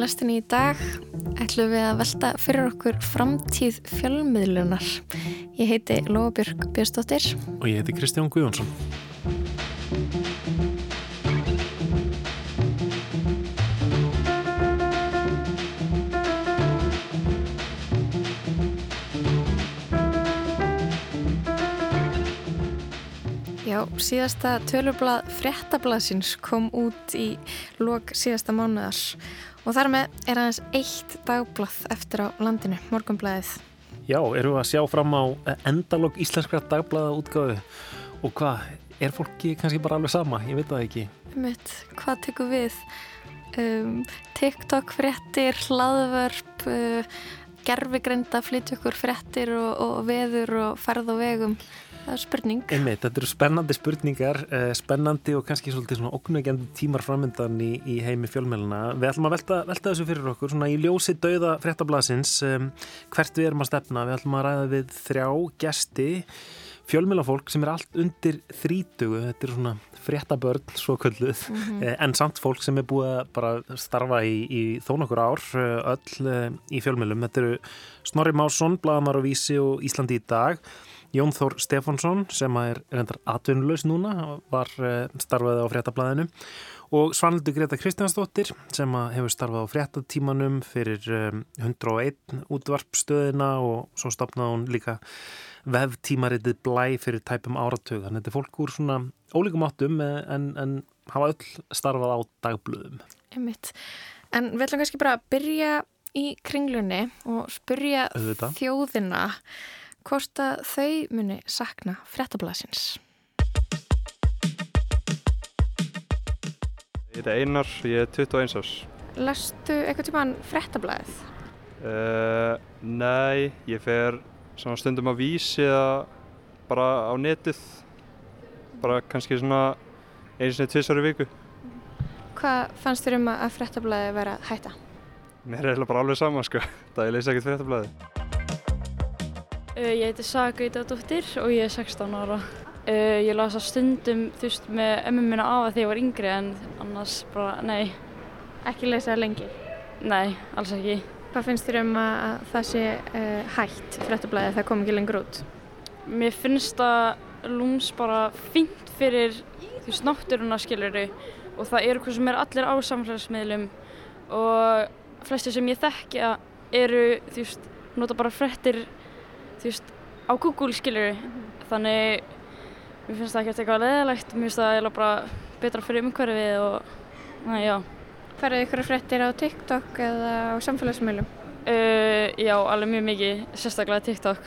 lestinni í dag ætlum við að velta fyrir okkur framtíð fjölmiðlunar. Ég heiti Lóabjörg Björnsdóttir. Og ég heiti Kristján Guðjónsson. Já, síðasta tölublað fréttablaðsins kom út í lok síðasta mánuðar og þar með er aðeins eitt dagblað eftir á landinu, morgunblæðið. Já, eru við að sjá fram á endalog íslenskra dagblaða útgáðu og hvað, er fólki kannski bara alveg sama? Ég veit það ekki. Mitt, hvað tekur við? Um, TikTok fréttir, hlaðvörp, uh, gerfigreinda flytja okkur fréttir og, og veður og ferð og vegum. Það er spurning. Einmitt, þetta eru spennandi spurningar, eh, spennandi og kannski svolítið svona ógnvegjandi tímar framöndan í, í heimi fjölmjöluna. Við ætlum að velta, velta þessu fyrir okkur, svona í ljósi dauða fréttablasins, um, hvert við erum að stefna. Við ætlum að ræða við þrjá gesti, fjölmjölafólk sem er allt undir þrítugu, þetta er svona fréttabörn svo kölluð, mm -hmm. en samt fólk sem er búið að bara starfa í, í þó nokkur ár, eh, öll í fjölmjölum. Þetta eru Snorri Másson, Blagamar og Vísi og Íslandi í dag Jón Þór Stefánsson sem er reyndar atvinnulegs núna, var eh, starfaði á fréttablaðinu og Svanildur Greta Kristjánsdóttir sem hefur starfað á fréttatímanum fyrir 101 eh, útvarpstöðina og svo stopnaði hún líka veftímaritið blæ fyrir tæpum áratög. Þannig að þetta er fólk úr svona ólíkum áttum eh, en, en hafa öll starfað á dagblöðum. Einmitt. En við ætlum kannski bara að byrja í kringlunni og spyrja Öðvita. þjóðina hvort að þau muni sakna frettablasins. Ég heiti Einar, ég er 21 árs. Lastu eitthvað tímaðan frettablaðið? Uh, nei, ég fer stundum á vísi eða bara á netið. Bara kannski svona sinni tvisar í viku. Hvað fannst þér um að frettablaðið vera hætta? Mér er bara alveg sama sko. Það er leysa ekkert frettablaðið. Uh, ég heiti Saga Gautadóttir og ég er 16 ára. Uh, ég las að stundum þú veist með ömmum minna af að því ég var yngri en annars bara nei. Ekki lesaði lengi? Nei, alls ekki. Hvað finnst þér um að það sé uh, hægt fréttablaðið það kom ekki lengur út? Mér finnst að lúms bara fint fyrir þú veist náttúruna skiljuru og það eru hvað sem er allir á samfélagsmiðlum og flestir sem ég þekkja eru þú veist nota bara fréttir þú veist, á Google skilur mm -hmm. þannig mér finnst það ekki eitthvað leðilegt mér finnst það eiginlega bara betra fyrir umhverfið og næ, já Færðu ykkur fréttir á TikTok eða á samfélagsmiðlum? Uh, já, alveg mjög mikið, sérstaklega TikTok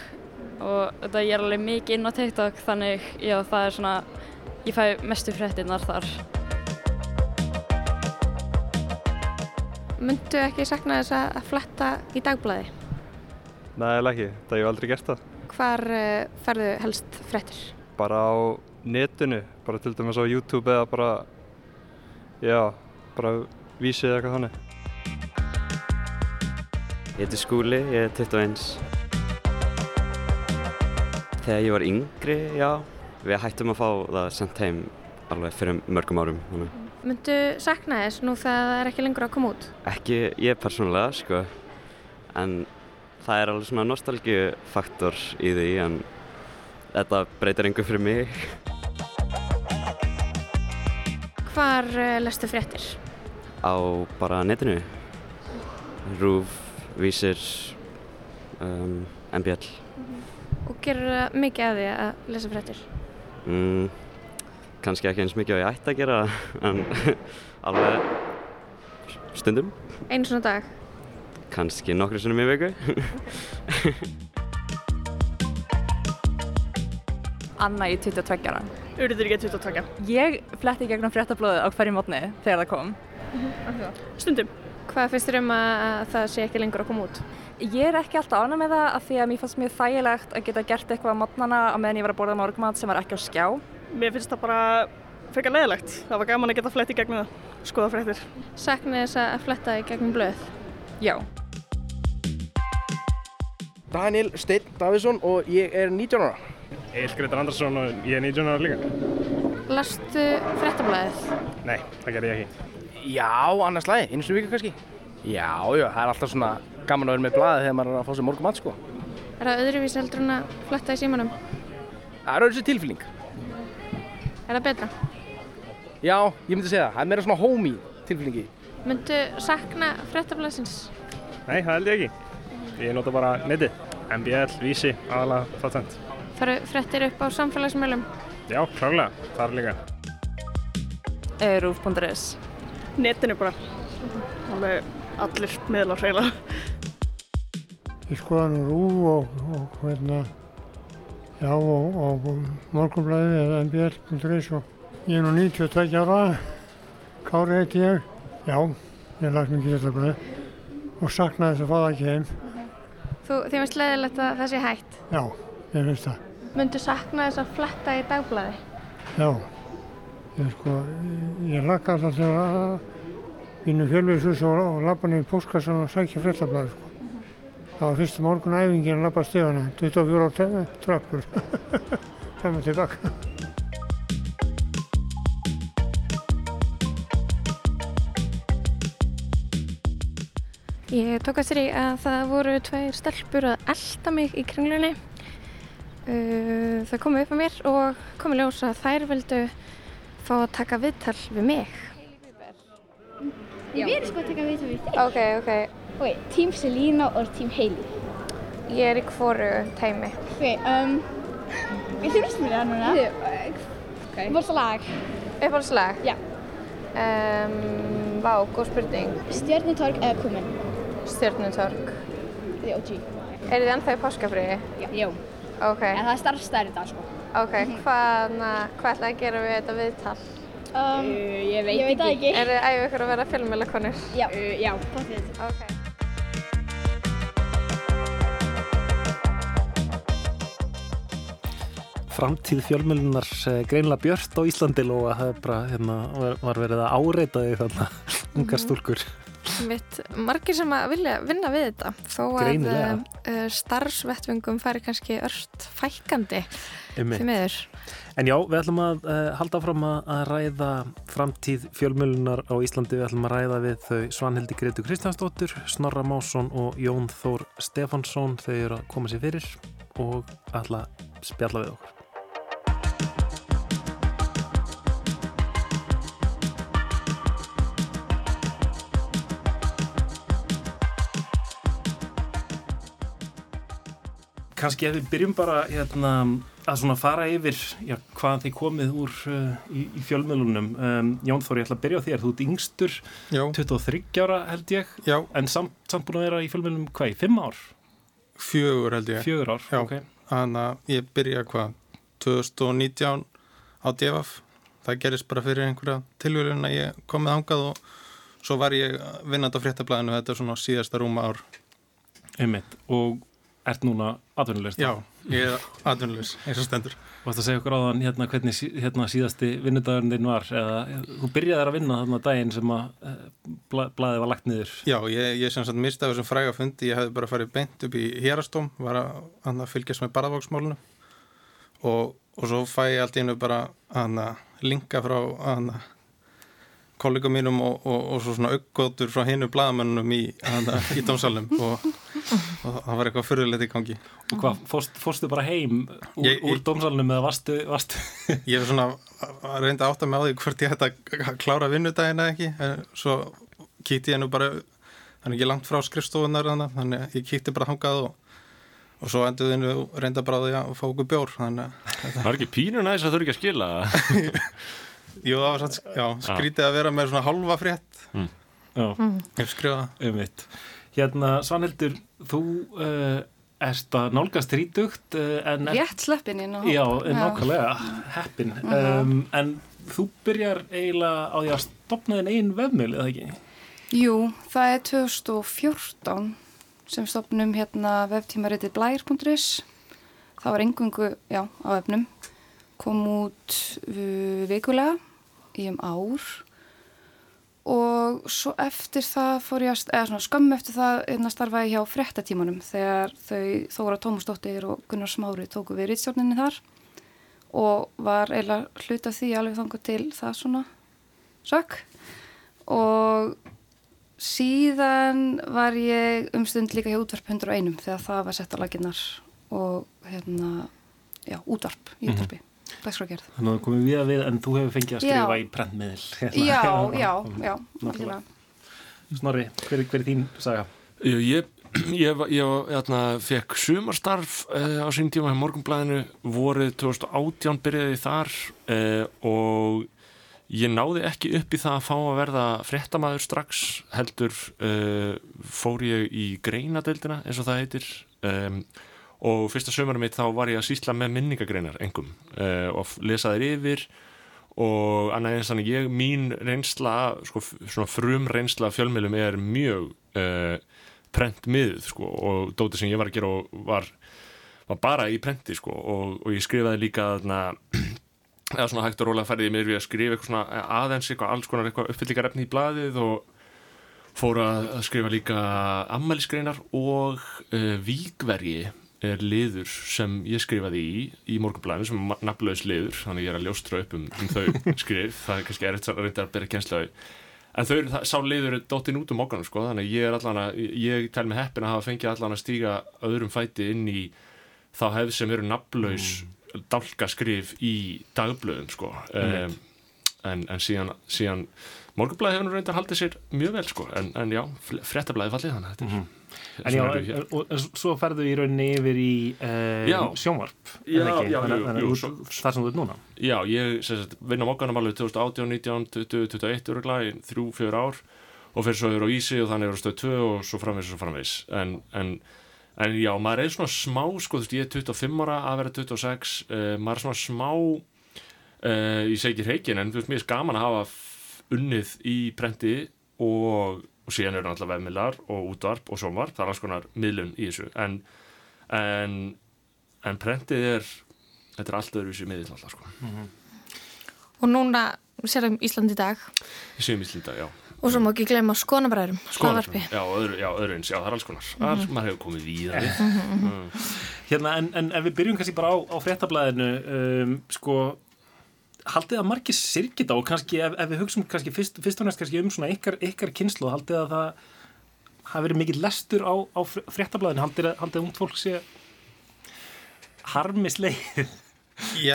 og þetta ég er alveg mikið inn á TikTok þannig, já, það er svona ég fæ mestu fréttinnar þar Myndu ekki sakna þess að fletta í dagblæði? Nei, ekki. Það hef ég aldrei gert það. Hvar uh, ferðu helst frettir? Bara á netinu, bara til dæmis á YouTube eða bara, já, bara vísið eða eitthvað þannig. Ég heiti Skúli, ég er 21. Þegar ég var yngri, já, við hættum að fá það sendt heim alveg fyrir mörgum árum. Þannig. Myndu sakna þess nú þegar það er ekki lengur að koma út? Ekki ég persónulega, sko, en það er alveg svona nostálgifaktor í því en þetta breytir engu fyrir mig. Hvar uh, lestu fréttir? Á bara netinu. Rúf, Vísir, um, MBL. -hmm. Og gerur það mikið af því að lesa fréttir? Mm, Kanski ekki eins mikið á ég ætti að gera en alveg stundum. Einu svona dag? Kannski nokkru sunnum í viku. Anna í 22 ára. Urður ekki 22. Ég fletti gegnum fréttablóðu á hverju mótni þegar það kom. Stundum. Hvað finnst þér um að það sé ekki lengur að koma út? Ég er ekki alltaf ána með það af því að mér fannst mjög þægilegt að geta gert eitthvað á mótnana á meðan ég var að borða morgumat sem var ekki á skjá. Mér finnst það bara frekar leðilegt. Það var gaman að geta fletti gegnum það, skoða fréttir. Saknið þess að fletta í gegnum blöð? Já. Daniel Steinn Davidsson og ég er 19 ára. Egil Gretar Andarsson og ég er 19 ára líka. Lastu frettablaðið? Nei, það ger ég ekki. Já, annars lagi, eins og vika kannski. Já, já, það er alltaf svona gaman að vera með blaði þegar maður er að fá sér morgum mat, sko. Er það öðruvís heldur en að fletta í símanum? Það er öðru sér tilfylling. Er það betra? Já, ég myndi segja það. Það er meira svona homey tilfyllingi. Myndu sakna frettablasins? Nei, það held ég ekki. Ég nota bara netið. MBL, Vísi, aðalega það tvent. Faru frettir upp á samfélagsmiðlum? Já, klárlega. Það er líka. Rúf.is Netinu bara. Alveg allir miðlar reyla. Ég skoða nú rúf og, og hérna, já og, og morgunblæði eða mbl.is og ég er nú 92 ára, Kári heit ég, já, ég las mikið þetta blæði og saknaði þess að fá það ekki heim, Þú, þið finnst leðilegt að það sé hægt. já, ég finnst það, Myndu sakna þess að fletta í dagblæði? já. Ég sko, ég lakka alltaf til að vinna fjölviðshús og, og lappa niður póskassan og sækja fréttablaði sko. Það var fyrstu morgun æfingin að lappa stegana, 24 á trappur, það með tilbaka. Ég tók eftir því að það voru tveir stelpur að elda mig í kringlunni. Uh, þau komu upp á mér og komu ljós að þær vildu fá að taka viðtal við mig. Ég verið sko að taka viðtal við þig. Ok, ok. Ok, Team Selina og Team Hailey. Ég er í hvoru teimi. Ok, um, við þurfum mér það núna. Ok. Vort lag. Uppáhaldslag? Já. Um, vá, góð spurning. Stjörnutorg eða Kumin? Stjörnutorg. Þið OG. Er þið ennþá í páskafriði? Já. Jó. Ok. En það er starf stærri dag sko. Ok, hvað, hvað ætlaði að gera við þetta viðtal? Um, uh, ég veit, ég veit ekki. Er þið æfið ykkur að vera fjölmjölakonur? Já. Uh, já, potið. Ok. Framtíð fjölmjölunar greinlega björt á Íslandi og að það er bara, hérna, var- verið að áreita þig þarna, ungar stúlkur. Mitt, margir sem að vilja vinna við þetta þó að uh, starfsvettvingum færi kannski örst fækandi því miður. En já, við ætlum að uh, halda fram að, að ræða framtíð fjölmjölunar á Íslandi. Við ætlum að ræða við þau Svanhildi Gretu Kristjánsdóttur, Snorra Másson og Jón Þór Stefansson. Þau eru að koma sér fyrir og ætla að spjalla við okkur. Kanski ef við byrjum bara hérna, að svona fara yfir já, hvað þið komið úr uh, í, í fjölmiðlunum. Um, Jón Þór, ég ætla að byrja á þér. Þú ert yngstur, Já. 23 ára held ég, Já. en samt, samt búin að vera í fjölmiðlunum hvað, í 5 ár? Fjögur held ég. Fjögur ár, ok. Þannig að ég byrja hvað, 2019 á DFF. Það gerist bara fyrir einhverja tilvílun að ég komið ángað og svo var ég vinnand á fréttablaðinu þetta svona síðasta rúma ár. Einmitt, og ert núna atvinnulegst? Já, ég er atvinnulegs, eins og stendur. Varst að segja okkur áðan hérna hvernig hérna, síðasti vinnudagurinn þinn var eða þú byrjaði að vinna þarna daginn sem að uh, bla, blaðið var lagt niður Já, ég, ég sem sagt misti af þessum fræga fundi, ég hefði bara farið beint upp í hérastóm, var að, að fylgjast með barðavaksmálunu og, og svo fæ ég allt einu bara að linka frá að kollegum mínum og, og, og svo svona aukkotur frá hinu blaðamönnum í, í dómsalum og, og það var eitthvað fyrirlegt í gangi. Og hvað, fórst, fórstu bara heim úr, Ég- úr dómsalunum eða varstu, varstu Ég hef svona að reynda átt að með á því hvort ég ætti að klára vinnudaginn eða ekki, en svo kíkti ég nú bara, þannig ekki langt frá skrifstofunar þannig, þannig að ég kíkti bara þangað og, og svo nú reynda bara á því að fá okkur bjór, er ekki pínur næst að þau ekki að skila Jú, það var satt, já, skrítið að vera með svona halva frétt. Mm. Já, Ég skrifa um mitt Hérna, Svanhildur, þú uh, erst að nálgast þrítugt uh, en er- Rétt sleppin inn á hóp. Já, nákvæmlega, heppin. Mhm. um, En þú byrjar eiginlega á því að stopna þinn einn vefmjöl, eða ekki? Jú, það er 2014 sem stopnum hérna veftímaritið blær.is það var engungu, já, á vefnum kom út uh, vikulega í um ár. Og svo eftir það fór ég að, eða svona skömmu eftir það hérna starfaði ég hjá fréttatímanum þegar þau Þóra Tómasdóttir og Gunnar Smári tóku við rítstjórninni þar og var eiginlega hluta því alveg þangu til það svona sök og síðan var ég um stund líka hjá útvarp 101 þegar það var sett á laginnar og hérna, já, útvarp í Mhm. útvarpi, dagskrágerð. Þannig að það komið við að við en þú hefur fengið að Já. skrifa í prentmiðl. hérna. Já, já, já, algjörlega. Snorri, hver, er- hver er þín saga? Ég, ég, var- ég hérna, fekk sumarstarf uh, á sín tíma hjá Morgunblæðinu vorið 2018 byrjaði ég þar uh, og ég náði ekki upp í það að fá að verða fréttamaður strax heldur uh, fór ég í greinadeildina eins og það heitir um, og fyrsta sömurum mitt þá var ég að sýsla með minningagreinar engum uh, og f- lesa þær yfir. Og annað eins þannig ég, mín reynsla sko, svona frum reynsla af fjölmiðlum er mjög uh, prentmiðuð sko. Og dótið sem ég var að gera og var, var bara í prenti sko. Og, og ég skrifaði líka þarna eða svona hægt og rólega færði ég mér við að skrifa eitthvað svona aðeins eitthvað alls konar eitthvað uppfyllingar efni í blaðið og fór að skrifa líka ammælisgreinar og uh, víkvergi er liður sem ég skrifaði í í morgunblæðinu sem er nafnlaus liður þannig ég er að ljóstra upp um, um þau skrif. Það er kannski erfitt að reynda að byrja kjensla en þau, það, sá liður er dóttin út um okkanum sko, þannig að ég er allan að ég tel mig heppin að hafa fengið allan að stíga öðrum fæti inn í þá hefð sem eru nafnlaus mm. dálkaskrif í dagblöðum sko. Um, en, en síðan, síðan morgunblæði hefur nú reyndar haldið sér mjög vel sko en, en já, fréttablaði fallið þannig að þetta er En já, en- og en svo ferðu í rauninni yfir í Já. sjónvarp Já, já, Þannig- að þar sem þú ert núna. Já, ég vinn á mokkanum alveg 2018, 19, 20, 21 öruglega þrjú, fjör ár og fyrir svo yfir á Ísi og þannig yfir á stöð 2 og svo framvegs og framvegs en, en, en já, maður er svona smá sko, þú veist, ég er 25 ára að vera 26 uh, maður er svona smá uh, ég segi ekki reikin en þú veist, mér er gaman að hafa unnið í prenti og, og síðan eru náttúrulega vefmiðlar og útvarp og sjónvarp, það er alls konar miðlun í þessu en, en, en prentið er þetta er allt öðruvísi miðl alltaf sko Og núna sérum Ísland í dag Ég sé mislita, já. og svo má ekki gleyma skonabræðurum, Skoðanvarpi. skoðvarpi. Já, öðru, já, öðru eins, já, það er alls konar. Mm Mhm. Maður hefur komið víða við. Mhm, mhm. Mm. Hérna, en, en ef við byrjum kannski bara á, á fréttablaðinu um, sko haldið að margir sirkita og kannski ef, ef við hugsum kannski fyrst, fyrst og næst kannski um svona ykkar, ykkar kynslu haldið að það hafi verið mikill lestur á, á fréttablaðinu haldið að, haldið að ungd fólk sé harmisleið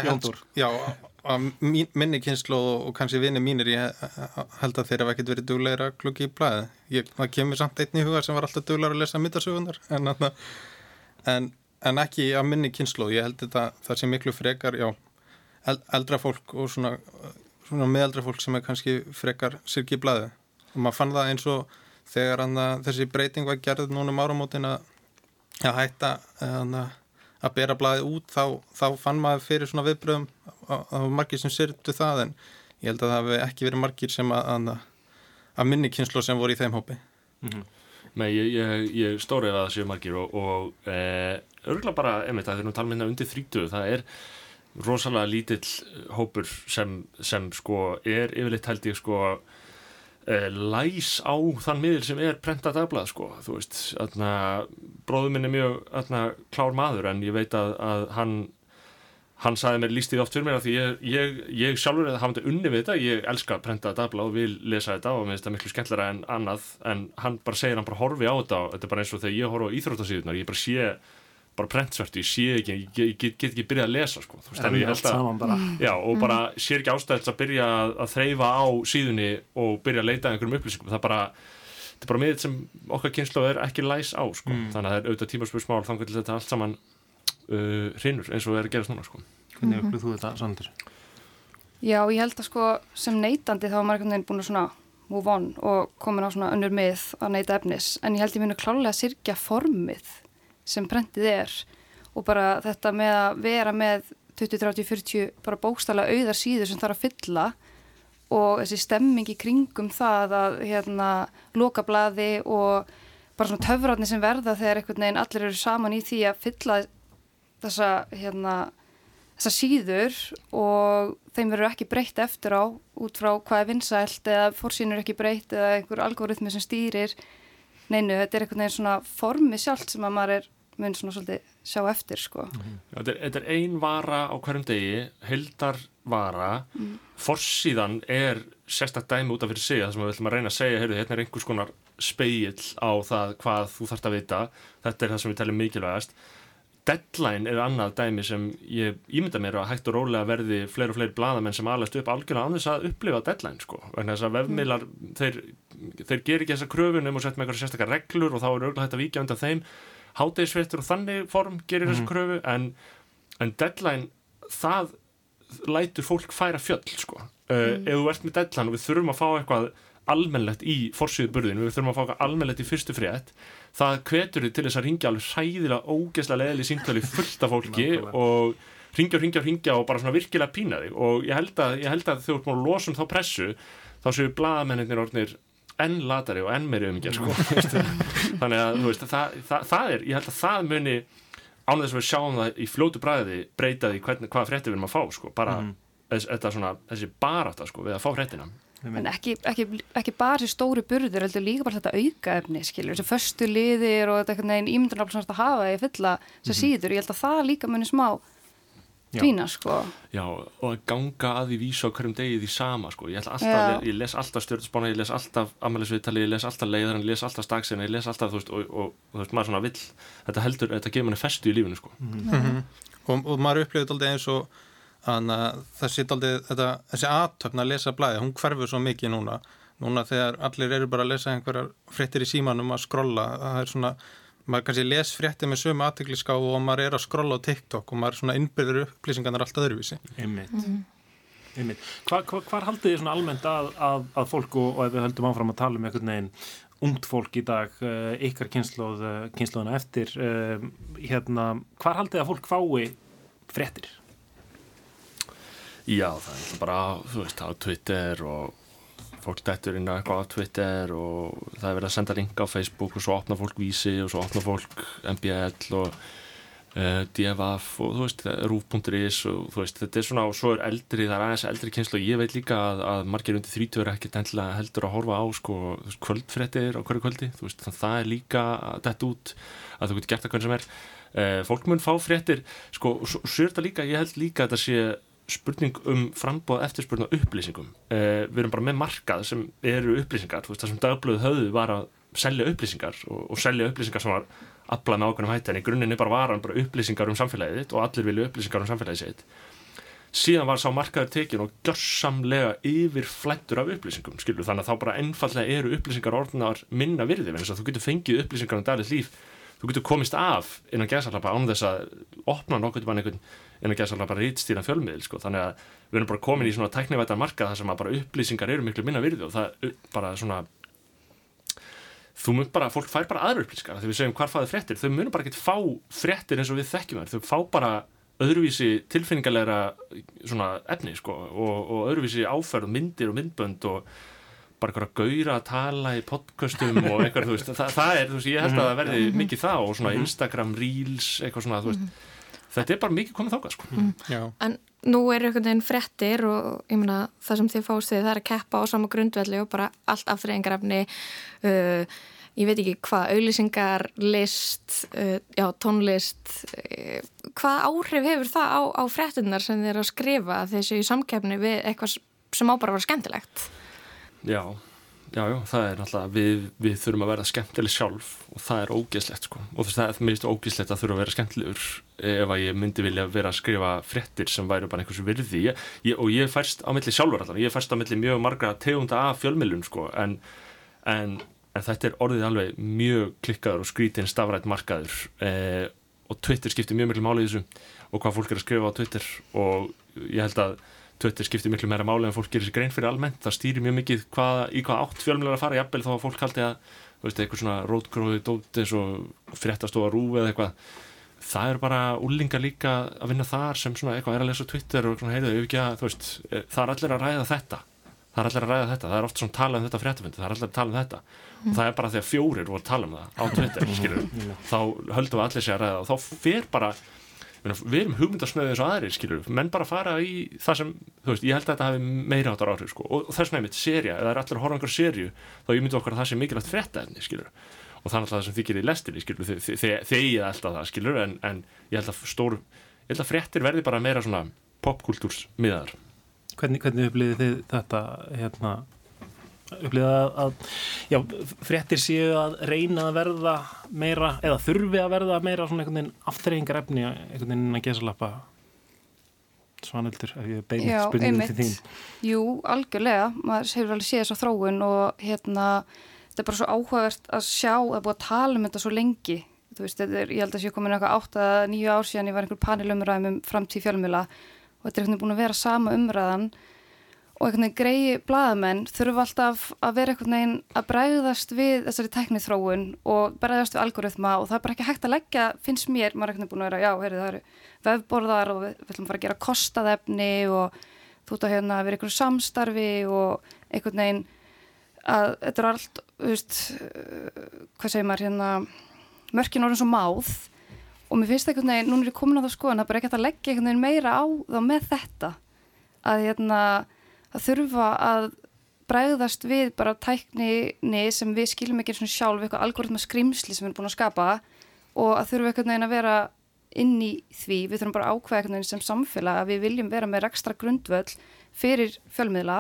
held, já, að mín, minni kynslu og, og kannski vinni mínir, ég held að þeir hafa ekkert verið duglegir að klukki í blæði. Ég, það kemur samt einn í huga sem var alltaf duglegur að lesa myndasögunar, en, en, en ekki að minni kynslu. Ég held þetta, það sé miklu frekar, já, eldra fólk og svona, svona meðeldra fólk sem er kannski frekar sirki í blæði. Og maður fann það eins og þegar þessi breyting var gerð núna um áramótin að, að hætta hana, að bera blaðið út þá, þá fann maður fyrir svona viðbröðum að margir sem syrtu það en ég held að það hafi ekki verið margir sem að, að, að minni kynslu sem voru í þeim hópi Nei, ég, ég, ég stórið að það séu margir og, og e, örgulega bara, einmitt, það er nú talminna undir 30, það er rosalega lítill hópur sem, sem sko er yfirleitt held ég sko e, læs á þann miðil sem er prentað dagblað sko, þú veist, þarna bróður minn er mjög þarna klár maður en ég veit að, að hann hann sagði mér líst því oft fyrir mér því ég, ég, ég sjálfur eða hafandi unni við þetta. Ég elska prentað dagblað og vil lesa þetta og mér finnst það miklu skemmtilega en annað. En hann bara segir, hann bara horfi á þetta og þetta er bara eins og þegar ég horfi á íþróttasíðunar ég bara sé bara prentsverti, ég sé ekki ég, get, get ekki byrjað að lesa sko. Þú veist, þannig ég held að- saman bara. já, og bara sér ekki ástæðis að byrja að, að þreyfa á síðunni og byrja að leita að einhverjum upplýsingum það er bara þetta er bara miður sem okkar kynslu er ekki læs á sko. Mm. þannig að það er auðvitað tímarspursmál þannig að þetta allt saman uh, hrinur eins og er að gerast núna sko. Hvernig upplýð þú þetta, Sandur? Já, ég held að sko sem neytandi þá einhvern veginn búin að svona move on og komin á svona önnur mið að neyta efnis en ég held ég muni klálega að sirkja formið sem prentið er og bara þetta með að vera með 20, 30, 40 bara bókstala auðar síður sem þarf að fylla og þessi stemming í kringum það að hérna loka blaði og bara svona töfratni sem verða þegar einhvern veginn allir eru saman í því að fylla þessa hérna þessa síður og þeim verður ekki breytt eftir á út frá hvað er vinsælt eða fórsýn er ekki breytt eða einhver algoritmi sem stýrir. Neinu, þetta er einhvern veginn svona formi sjálft sem að maður er mun svona svolítið sjá eftir sko. Já, þetta, er, ein vara á hverjum degi heldar vara Mm. forsíðan er sérstaklega dæmi út af fyrir sig það sem við ætlum að reyna að segja heyrðu, hérna er einhvers konar speill á það hvað þú þarfst að vita. Þetta er það sem við teljum mikilvægast. Deadline er annað dæmi sem ég ímynda mér að hægt og rólega verði fleiri og fleiri bladamenn sem alast upp algjörlega án þess að upplifa deadline sko. Vegna þess að vefmiðlar þeir, þeir ger ekki þessa kröfunum og setja með eitthvað sérstakar reglur og þá er auðvitað hægt að víkja undan þeim hátegisfrettur og þannig form gerir þessa Mhm. kröfu en, en deadline það lætur fólk færa fjöll sko. uh, ef þú ert með deadline og við þurfum að fá eitthvað almennlegt í forsýðu burðinu, við þurfum að fá eitthvað almennlegt í fyrstu frétt, það hvetur þið til þess að ringja alveg hræðilega ógeðslega leðileg símtölu fullt af fólki og ringja og ringja og ringja og bara svona virkilega pína þig og ég held að, ég held að þegar þú ert búin að losa um þá pressu þá séu blaðamennir orðnir enn latari og enn meiri umgjör sko. þannig að veist, það, það, það er, ég held að það muni án þess að við sjáum það í fljótu bræði breyta því hvernig, hvaða frétti við erum að fá sko. bara Mhm. þess, þetta svona, þessi barátta sko, við að fá fréttina En ekki, ekki, ekki bara þessi stóru burður, heldur líka bara þetta auka efni, skilur, þessi föstu liðir og þetta einhvern veginn sem þetta hafa í fulla þessar Mhm. síður, ég held að það líka muni smá. Dvína, sko. Já, og ganga að því vísa á hverjum degi því sama, sko, ég, ætla alltaf, ég les alltaf stjórnspána, ég les alltaf ammælisviðtali, ég les alltaf leiðarinn, ég les alltaf staksina, ég les alltaf, þú veist, og, og, og þú veist, maður svona vill, þetta heldur, þetta gefur manni festu í lífinu, sko. Mhm. og, og maður upplifið aldrei eins og að þessi, þetta, þessi aðtöfn að lesa blæði, hún hverfur svo mikið núna núna þegar allir eru bara að lesa einhverjar fréttir í símanum að skrolla það er svona, maður kannski les fréttir með sömu aðtegliská og maður er að skrolla á TikTok og maður er svona innbyrður upplýsingarnar allt öðruvísi Einmitt. Einmitt. Hva, hva, hvar haldið þið svona almennt að, að, að fólk og, og ef við höldum áfram að tala um einhvern veginn ungt fólk í dag, uh, ykkar kynnslóð, uh, kynnslóðina eftir, uh, hérna, hvar haldið þið að fólk fái fréttir? Já, það er bara, þú veist, á Twitter og fólk dættur inn á eitthvað á Twitter og það er verið að senda linka á Facebook og svo opna fólk Vísi og svo opna fólk MBL og uh, DFF og þú veist, rúf.is og þú veist, þetta er svona og svo er eldri, það er aðeins eldri kynslu og ég veit líka að, að margir undir 30 er ekkert endilega heldur að horfa á sko, kvöldfréttir á hverju kvöldi, þú veist, þannig að það er líka þetta út að þú getur gert það hvernig sem er. Uh, fólk mun fá fréttir sko, og svo er þetta líka, ég held líka að þetta sé spurning um frambóð eftirspurn á upplýsingum. Eh, við erum bara með markað sem eru upplýsingar, veist það sem dagblöðu höfðu var að selja upplýsingar og, og selja upplýsingar sem var aflað með ákveðnum hætti en í grunninn bara var hann bara upplýsingar um samfélagið þitt og allir vilja upplýsingar um samfélagið sitt. Síðan var sá markaður tekin og gjörsamlega yfir flættur af upplýsingum, skilur, þannig að þá bara ennfallega eru upplýsingar orðnar minna virði, en þess að þú getur fengið upplýsingar um dagligt líf, þú getur komist af innan gæðsalapa án þess að opna nokkuð bara einhvern innan gæðsalapa bara rítstýra fjölmiðil, sko, þannig að við erum bara komin í svona tæknivæta markað þar sem að bara upplýsingar eru miklu minna virði og það bara svona þú mun bara, fólk fær bara aðra upplýsingar. Þegar við segjum hvar fáið fréttir, þau munum bara ekki fá fréttir eins og við þekkjum þær, þau fá bara öðruvísi tilfinningarlegra svona efni sko og, og öðruvísi áferð, myndir og myndbönd og bara eitthvað gauðra að tala í podcastum og eitthvað, þú veist, það, það er, þú veist, ég held að það verði mikið það og svona Instagram Reels, eitthvað svona, þú veist. Þetta er bara mikið komið þákað, sko. Já. En nú er einhvern veginn frettir og ég meina það sem þið fást við það er að keppa á sama grundvelli og bara allt aftreyingarefni uh, ég veit ekki hvað, auðlýsingar list, uh, já tónlist uh, hvað áhrif hefur það á, á frettinnar sem þið eru að skrifa þessu í samkeppni við eitthvað sem á bara að vera skemmtilegt Já, já, já, það er náttúrulega, við, við þurfum að vera skemmtileg sjálf og það er ógeðslegt sko. Og það er mérist ógeðslegt að þurfa að vera skemmtilegur ef að ég myndi vilja vera að skrifa fréttir sem væru bara einhversu virði. Ég, ég, og ég færst á milli sjálfur allavega, ég færst á milli mjög margra tegunda af fjölmilun sko en, en, en þetta er orðið alveg mjög klikkaður og skrítinn stafrætt markaður eh, og Twitter skiptir mjög miklu máli í þessu og hvað fólk er að skrifa á Twitter og ég held að Twitter skiptir miklu meira máli en fólk gerir sér grein fyrir almennt, það stýrir mjög mikið hvað, í hvað átt fjölmjölar að fara, jafnvel þá að fólk haldi að veist, eitthvað svona rótgróði dót eins og fréttastofa rúfi eða eitthvað. Það er bara úlingar líka að vinna þar sem svona eitthvað er að lesa Twitter og svona heyrðu, ef ekki að, þú veist, eh, það er allir að ræða þetta. Það er allir að ræða þetta, það er oft svona tala um þetta fréttafundi, það er allir að tala um þetta. Og það er bara að fjórir voru að tala um það á Twitter, skilur, þá höldum við allir sér að þá fer bara við erum hugmyndasnöðið eins og aðrir skilur menn bara fara í það sem þú veist, ég held að þetta hafi meira áttar áhrif sko. og þess vegna einmitt serja, ef það er allir að horfa einhver serju þá ég myndi okkar að það sé mikilvægt fréttaefni skilur og er alltaf það sem þykir í lestinni skilur ég alltaf það skilur en, en ég held að stór ég held að fréttir verði bara meira svona popkultúrs miðar Hvernig, hvernig upplýðið þið þetta hérna upplýða að já, fréttir séu að reyna að verða meira, eða þurfi að verða meira svona einhvern veginn aftreyingar efni einhvern veginn að gesalappa. Svanöldur ef ég beini Já, spurningum til þín. Jú, algjörlega, maður hefur alveg séð þessa þróun og hérna, þetta er bara svo áhugavert að sjá að búið að tala um þetta svo lengi, þú veist, er, ég held að sé komin eitthvað átt að nýju ár síðan ég var einhver panelumræðum um framtíð fjölmjöla og þetta er einhvern veginn búin að vera sama umræðan og einhvern veginn greiði blaðamenn þurfa alltaf að vera einhvern veginn að bregðast við þessari teknið þróun og bregðast við algoritma og það er bara ekki hægt að leggja, finnst mér, maður er einhvern veginn búin að vera, já, heyrðu, það eru vefborðar og við, við ætlum að fara að gera kostaðefni og þú ert að hérna vera einhverju samstarfi og einhvern veginn að þetta er allt, þú veist, hvað segir maður hérna, mörkin orðin svo máð og mér finnst einhvern veginn, núna er ég komin á það skoðan, að þurfa að bregðast við bara tækninni sem við skiljum ekki svona sjálf, eitthvað algoritma skrimsli sem við erum búin að skapa og að þurfa einhvern veginn að vera inn í því, við þurfum bara ákveða einhvern veginn sem samfélag að við viljum vera með ekstra grundvöll fyrir fjölmiðla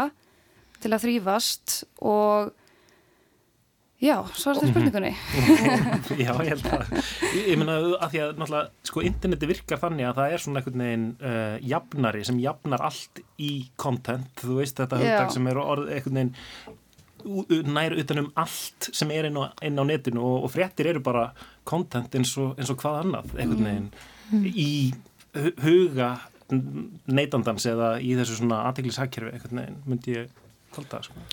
til að þrýfast og já, svo er þetta spurningunni. Já, ég held að ég, meina að því að náttúrulega sko interneti virkar þannig að það er svona einhvern veginn uh, jafnari sem jafnar allt í content, þú veist þetta hugdag sem er orð einhvern veginn nær utanum allt sem er inn á, inn á netinu og, og fréttir eru bara content eins og, eins og hvað annað einhvern veginn. Í hu- huga neytandans eða í þessu svona aðteglisakkerfi einhvern veginn myndi ég halda sko.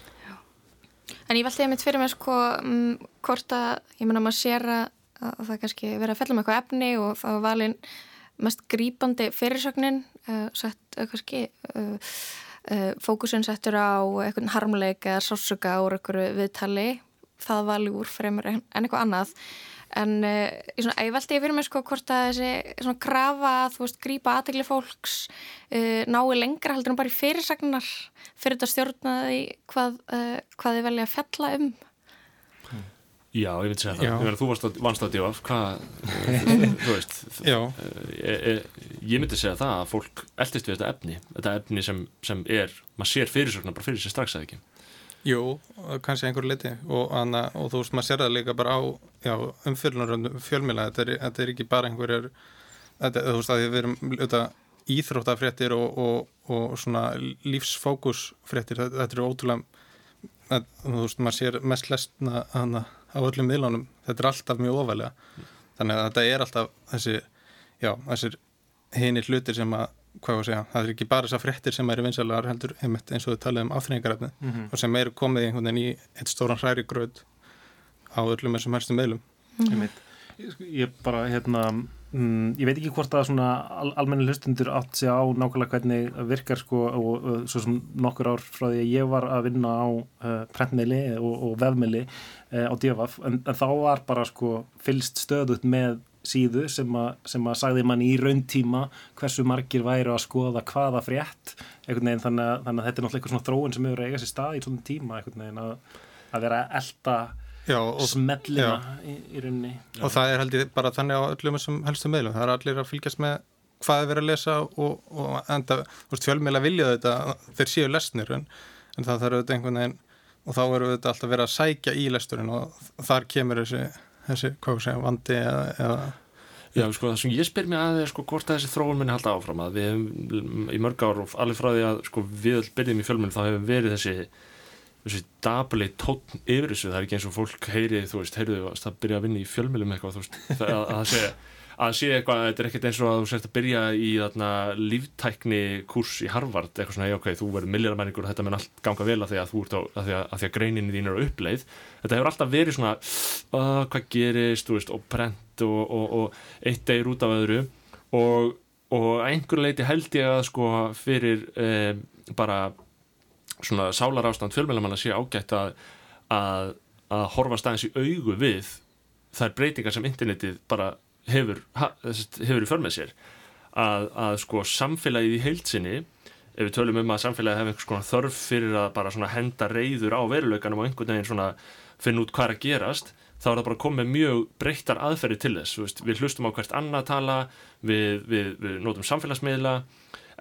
En ég veldi einmitt fyrir mig sko um, hvort að, ég menna maður sér að, að það kannski verið að fella með eitthvað efni og þá er valin mest grípandi fyrirsögnin uh, sett uh, kannski uh, uh, fókusin settur á eitthvað harmleik eða sásuga úr eitthvað viðtali. Það vali úr fremur en eitthvað annað en uh, ég, svona, ég veldi fyrir mig sko hvort að þessi svona krafa að þú veist grípa aðtegli fólks uh, nái lengra heldur en bara í fyrirsagnar fyrir þetta stjórnaði hvað, uh, hvað þið velja að fjalla um Já, ég veit segja það. Meina, þú vannst á divaf, hvað, þú veist, ég, ég, ég myndi segja það að fólk eldist við þetta efni, þetta efni sem, sem er, maður sér fyrirsögnar bara fyrir sér strax eða ekki. Jú, kannski einhver liti og, anna, og þú veist, maður sér það líka bara á umfjölunaröndum fjölmjöla þetta, er- þetta er ekki bara einhverjar þetta, þú veist að við erum auðvitað íþróttafréttir og, og, og svona lífsfókusfréttir. Þetta, þetta er ótrúlega að, þú veist, maður sér mest lesna hana, á öllum miðlunum, þetta er alltaf mjög ofalega þannig að þetta er alltaf þessi, já, þessir hinir hlutir sem að, hvað var að segja það er ekki bara þessar fréttir sem eru vinsælar heldur einmitt eins og við talaðum afþreyingarefni Mhm. og sem eru komið í einhvern veginn í eitt stóran hræri gröð á öllum þessum helstu meðlum Einmitt. Ég- ég bara hérna mm, ég veit ekki hvort að svona al almenni hlustundur átt sig á nákvæmlega hvernig virkar sko og, og svo sem nokkur ár frá því að ég var að vinna á uh, prentmiðli og, og vefmiðli uh, á DFF en, en þá var bara sko fylst stöðut með síðu sem, a, sem að sagði mann í rauntíma hversu margir væru að skoða hvaða frétt veginn þannig að, þannig að þetta er náttúrulega eitthvað svona þróun sem hefur að eiga sér stað í svona tíma veginn að, að vera að elta Já, og- smellina já. í, í rauninni og það er held ég bara þannig á öllum þessum helstu meðlum, það er allir að fylgjast með hvað er verið að lesa og, og enda, fjölmiðla vilja þetta þeir séu lesnir en, en það þarf auðvitað einhvern veginn og þá verður auðvitað alltaf verið að sækja í lesturinn og þar kemur þessi, þessi segja, vandi eða, eða Já, sko, það sem ég spyr mig að er sko hvort þessi þróun minni halda áfram að við hefum í mörg ár og alveg frá því að sko við byrjum í fjölmenn þá hefur verið þessi þessi dabli tótt yfir þessu. Það er ekki eins og fólk heyri, þú veist, heyrðu það byrja að vinna í fjölmjölum eitthvað, þú veist það, að, að það sé, að það sé eitthvað, þetta er ekkert eins og að þú sért að byrja í þarna líftækni kurs í Harvard, eitthvað svona, ok, þú verður milljaramenningur og þetta mun allt ganga vel að því að þú ert á, að því að, að að greinin þín er á uppleið. Þetta hefur alltaf verið svona uh, hvað gerist, þú veist, og prent og, og, og eitt degir út af öðru. Og, og að einhverju leiti held ég að sko fyrir eh, bara svona sálar ástand fjölmjölamanna sé ágætt að, að, að horfa staðins í augu við þær breytingar sem internetið bara hefur, hefur í för með sér að, að sko samfélagið í heilsinni ef við tölum um að samfélagið hefur einhvers konar þörf fyrir að bara henda reyður á veruleikanum og einhvern veginn svona finna út hvað er að gerast þá er það bara komið mjög breyttar aðferði til þess. Við hlustum á hvert annað tala við, við, við nótum samfélagsmiðla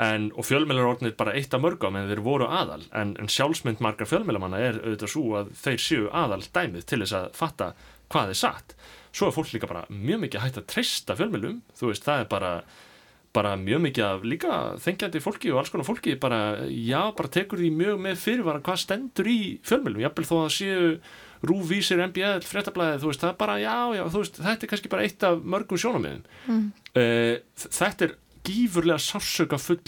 en, og fjölmjölar orðnir bara eitt af mörgum en þeir voru aðal. En, en sjálfsmynd margar fjölmjölamanna er auðvitað svo að þeir séu aðal dæmið til þess að fatta hvað er satt svo er fólk líka bara mjög mikið hægt að treysta fjölmjölum þú veist það er bara bara mjög mikið af líka þengjandi fólki og alls konar fólki bara, já, bara tekur því mjög með fyrirvara hvað stendur í fjölmjölum, jábel þó að séu rúvísir, MBL, fréttablaðið, þú veist, það er bara, já, já, þú veist, þetta er kannski bara eitt af mörgum sjónamiðum. Mm. Uh, þetta er gífurlega sársöka full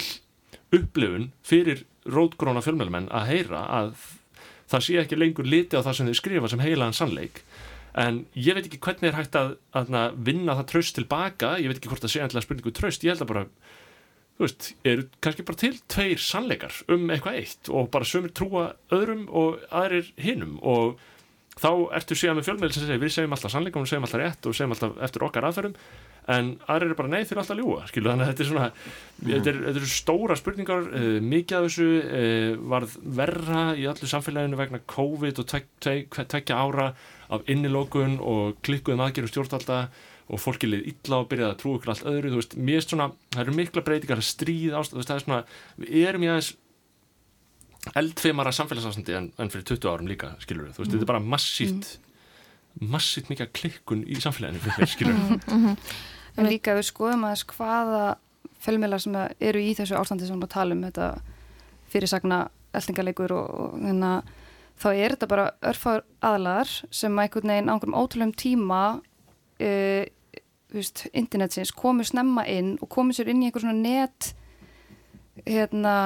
upplifun fyrir rótgróna fjölmjölumenn að heyra að það sé ekki lengur liti á það sem þau skrifa sem heilaðan sannleik en ég veit ekki hvernig er hægt að, að, að vinna það tröst tilbaka, ég veit ekki hvort það sé alltaf spurningu tröst, ég held að bara þú veist, eru kannski bara til tveir sannleikar um eitthvað eitt og bara sömur trúa öðrum og aðrir hinnum og þá ertu síðan með fjölmiðl sem segir við segjum alltaf sannleika og við segjum alltaf rétt og segjum alltaf eftir okkar aðferðum. En aðrir eru bara nei þeir eru alltaf ljúa skilu þannig að þetta er svona mm. þetta, er, þetta er stóra spurningar uh, mikið af þessu uh, varð verra í allu samfélaginu vegna COVID og tvekja ára af innilókun og klikkuðum aðgerðu stjórnvalda og fólki lið illa og byrjaði að trú okkur allt öðru þú veist, mér er svona, það eru mikla breytingar að stríð ástæð, þú veist, það er svona við erum í aðeins eldfeimara samfélagsafstandi en, en fyrir 20 árum líka skilur við, þú veist, mm. þetta er bara massíft mm. massíft mikið klikkun í samfélaginu fyrir mér, skilur við mm -hmm. En líka við skoðum aðeins hvaða fjölmjölar sem eru í þessu ástandi sem við tala um, þetta fyrirsagna eldingarleikur og, og að þá er þetta bara örfáður aðlar sem einhvern veginn ángurum ótrúlega tíma uh, veist, internetsins komur snemma inn og komur sér inn í einhver svona net hérna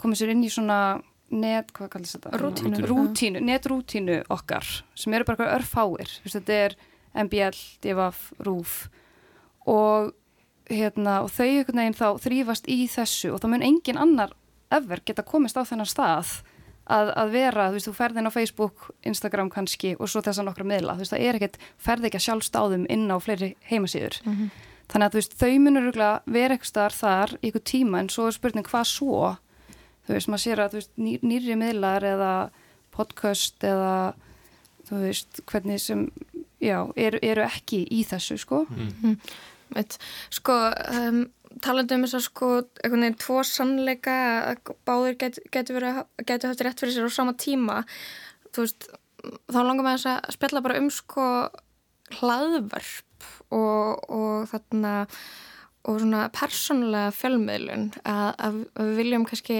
komur sér inn í svona net, hvað kallast þetta? Rútínu. Rútínu, netrútínu okkar sem eru bara örfáir, þetta er MBL, DFF, RÚF og hérna og þau einhvern veginn þá þrýfast í þessu og þá mun engin annar ever geta komist á þennan stað að, að vera, þú veist, þú ferðin á Facebook, Instagram kannski og svo þess að nokkra miðla, þú veist, það er ekkert, ferði ekki að sjálfstáðum inn á fleiri heimasýður. Mm -hmm. Þannig að þú veist, þau munur vera eitthvað starf þar í eitthvað tíma en svo er spurning hvað svo, þú veist, maður sér að veist, ný, nýri miðlar eða podcast eða þú veist, hvernig sem, já, eru, eru ekki í þessu, sko. Mm -hmm. Veit, sko, um, talandi um þess að sko einhvern veginn tvo sannleika að báðir getur getu getu haft rétt fyrir sér á sama tíma veist, þá langar maður að spjalla bara um sko hlaðvörp og, og þarna og svona persónulega fjölmiðlun að, að við viljum kannski